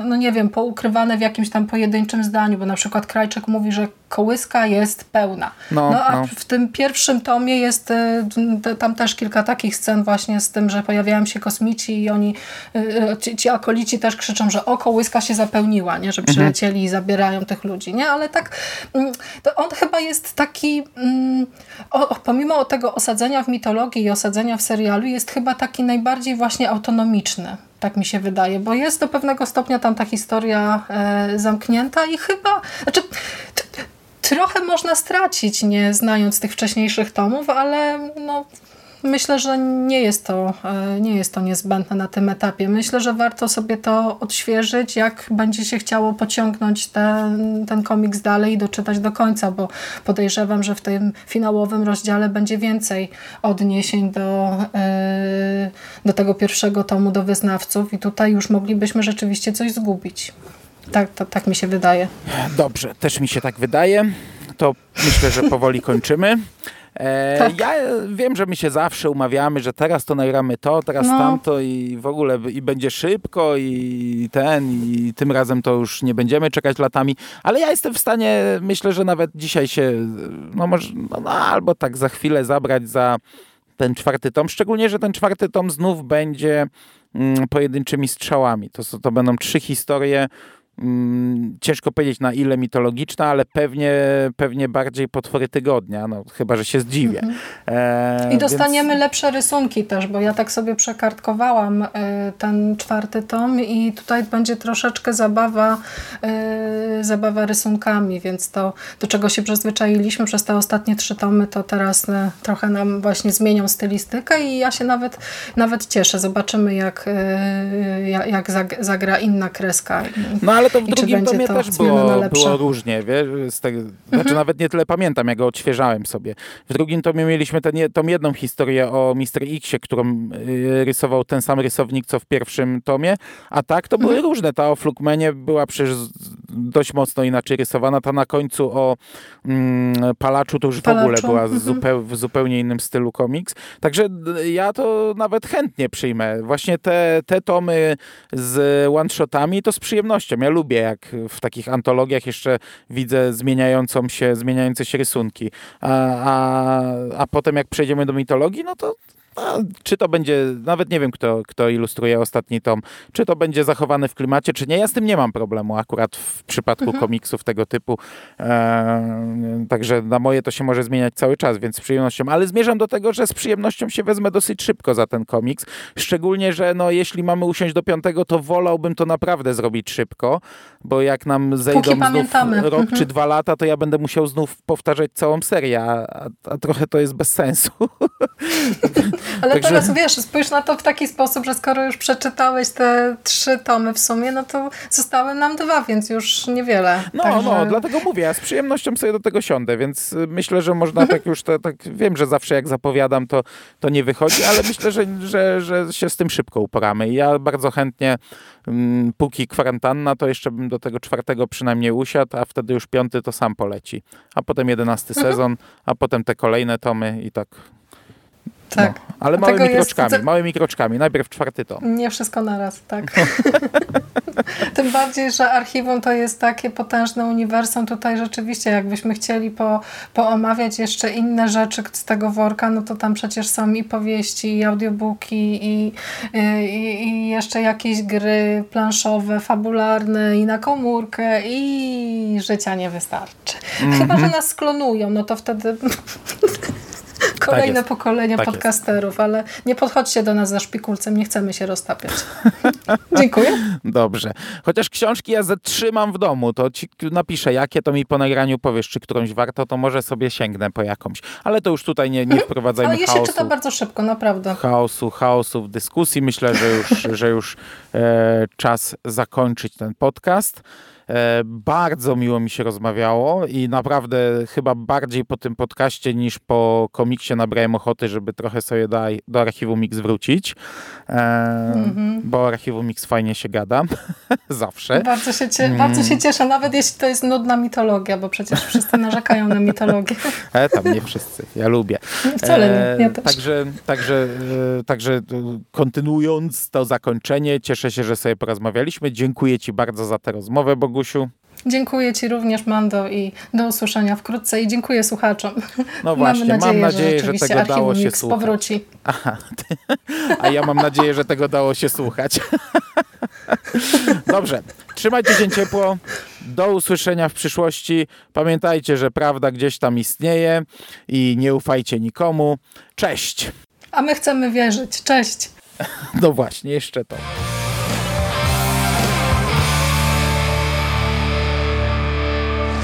no nie wiem, poukrywane w jakimś tam pojedynczym zdaniu, bo na przykład Krajczyk mówi, że kołyska jest pełna. No, no a no. w tym pierwszym tomie jest y, tam też kilka takich scen właśnie z tym, że pojawiają się kosmici i oni, y, ci, ci akolici też krzyczą, że o, kołyska się zapełniła, nie? że przylecieli mhm. i zabierają tych ludzi. Nie? Ale tak, mm, to on chyba jest taki, mm, o, pomimo tego osadzenia w mitologii i osadzenia w serialu, jest chyba taki najbardziej właśnie autonomiczny. Tak mi się wydaje, bo jest do pewnego stopnia tam ta historia e, zamknięta i chyba, znaczy trochę można stracić, nie znając tych wcześniejszych tomów, ale no, myślę, że nie jest, to, e, nie jest to niezbędne na tym etapie. Myślę, że warto sobie to odświeżyć, jak będzie się chciało pociągnąć ten, ten komiks dalej i doczytać do końca, bo podejrzewam, że w tym finałowym rozdziale będzie więcej odniesień do, e, do tego pierwszego tomu, do wyznawców i tutaj już moglibyśmy rzeczywiście coś zgubić. Tak, to, tak mi się wydaje.
Dobrze, też mi się tak wydaje. To myślę, że powoli kończymy. E, tak. Ja wiem, że my się zawsze umawiamy, że teraz to nagramy to, teraz no. tamto i w ogóle i będzie szybko i ten i tym razem to już nie będziemy czekać latami, ale ja jestem w stanie, myślę, że nawet dzisiaj się, no może, no, no albo tak za chwilę zabrać za ten czwarty tom, szczególnie, że ten czwarty tom znów będzie mm, pojedynczymi strzałami. To, to będą trzy historie, ciężko powiedzieć na ile mitologiczna, ale pewnie, pewnie bardziej potwory tygodnia, no chyba, że się zdziwię. Mhm.
E, I dostaniemy więc... lepsze rysunki też, bo ja tak sobie przekartkowałam y, ten czwarty tom i tutaj będzie troszeczkę zabawa, y, zabawa rysunkami, więc to, do czego się przyzwyczailiśmy przez te ostatnie trzy tomy, to teraz y, trochę nam właśnie zmienią stylistykę i ja się nawet, nawet cieszę. Zobaczymy jak, jak zagra inna kreska.
No ale to w drugim tomie to też było, było różnie, wiesz, tego, znaczy mhm. nawet nie tyle pamiętam, jak go odświeżałem sobie. W drugim tomie mieliśmy ten, tą jedną historię o Mr. Xie, którą y, rysował ten sam rysownik, co w pierwszym tomie, a tak to były mhm. różne. Ta o Flukmenie była przecież dość mocno inaczej rysowana. Ta na końcu o mm, palaczu to już w ogóle
Palaczu,
była
mhm.
zupeł, w zupełnie innym stylu komiks. Także d- ja to nawet chętnie przyjmę. Właśnie te, te tomy z one-shotami to z przyjemnością. Ja lubię, jak w takich antologiach jeszcze widzę zmieniającą się, zmieniające się rysunki. A, a, a potem jak przejdziemy do mitologii, no to a, czy to będzie, nawet nie wiem, kto, kto ilustruje ostatni tom, czy to będzie zachowane w klimacie, czy nie. Ja z tym nie mam problemu akurat w przypadku komiksów tego typu. E, także na moje to się może zmieniać cały czas, więc z przyjemnością. Ale zmierzam do tego, że z przyjemnością się wezmę dosyć szybko za ten komiks. Szczególnie, że no, jeśli mamy usiąść do piątego, to wolałbym to naprawdę zrobić szybko, bo jak nam zejdą znów
pamiętamy.
rok
Mhm.
czy dwa lata, to ja będę musiał znów powtarzać całą serię, a, a, a trochę to jest bez sensu. [laughs]
Ale
Także-
teraz wiesz, spójrz na to w taki sposób, że skoro już przeczytałeś te trzy tomy w sumie, no to zostały nam dwa, więc już niewiele.
No,
Także-
no, dlatego mówię, ja z przyjemnością sobie do tego siądę, więc y, myślę, że można [laughs] tak już, te, tak wiem, że zawsze jak zapowiadam, to, to nie wychodzi, ale myślę, że, że, że się z tym szybko uporamy. I ja bardzo chętnie, mm, póki kwarantanna, to jeszcze bym do tego czwartego przynajmniej usiadł, a wtedy już piąty to sam poleci. A potem jedenasty
Mhm.
sezon, a potem te kolejne tomy i tak.
Tak.
No. Ale małymi
jest-
kroczkami,
to-
małymi kroczkami. Najpierw czwarty tom.
Nie wszystko naraz, tak. [laughs] Tym bardziej, że archiwum to jest takie potężne uniwersum. Tutaj rzeczywiście, jakbyśmy chcieli po, poomawiać jeszcze inne rzeczy z tego worka, no to tam przecież są i powieści, i audiobooki, i, i, i jeszcze jakieś gry planszowe, fabularne, i na komórkę, i życia nie wystarczy. Chyba, że nas sklonują, no to wtedy... [laughs] Kolejne
jest.
pokolenia
Tak jest.
podcasterów, ale nie podchodźcie do nas za szpikulcem, nie chcemy się roztapiać. [laughs] Dziękuję.
Dobrze. Chociaż książki ja ze trzy mam w domu, to ci napiszę, jakie to mi po nagraniu powiesz, czy którąś warto, to może sobie sięgnę po jakąś. Ale to już tutaj nie, nie wprowadzajmy
Ale się
chaosu.
czyta bardzo szybko, naprawdę.
Chaosu, chaosu w dyskusji. Myślę, że już, że już e, czas zakończyć ten podcast. E, bardzo miło mi się rozmawiało i naprawdę chyba bardziej po tym podcaście niż po komiksie nabrałem ochoty, żeby trochę sobie do, do Archiwum Mix wrócić, e,
Mhm.
bo Archiwum Mix fajnie się gada, [laughs] zawsze.
Bardzo się, cie,
Mm.
bardzo się cieszę, nawet jeśli to jest nudna mitologia, bo przecież wszyscy narzekają na mitologię. [laughs]
E, tam nie wszyscy, ja lubię.
Wcale nie, ja też.
Także, także, e, także e, kontynuując to zakończenie, cieszę się, że sobie porozmawialiśmy. Dziękuję Ci bardzo za tę rozmowę, Bogusiu.
Dziękuję Ci również, Mando, i do usłyszenia wkrótce i dziękuję słuchaczom.
No właśnie,
nadzieję,
mam nadzieję, że,
rzeczywiście
tego dało się słuchać.
powróci.
Aha, a ja mam nadzieję, że tego dało się słuchać. Dobrze, trzymajcie się ciepło. Do usłyszenia w przyszłości. Pamiętajcie, że prawda gdzieś tam istnieje i nie ufajcie nikomu. Cześć.
A my chcemy wierzyć. Cześć!
No właśnie, jeszcze to.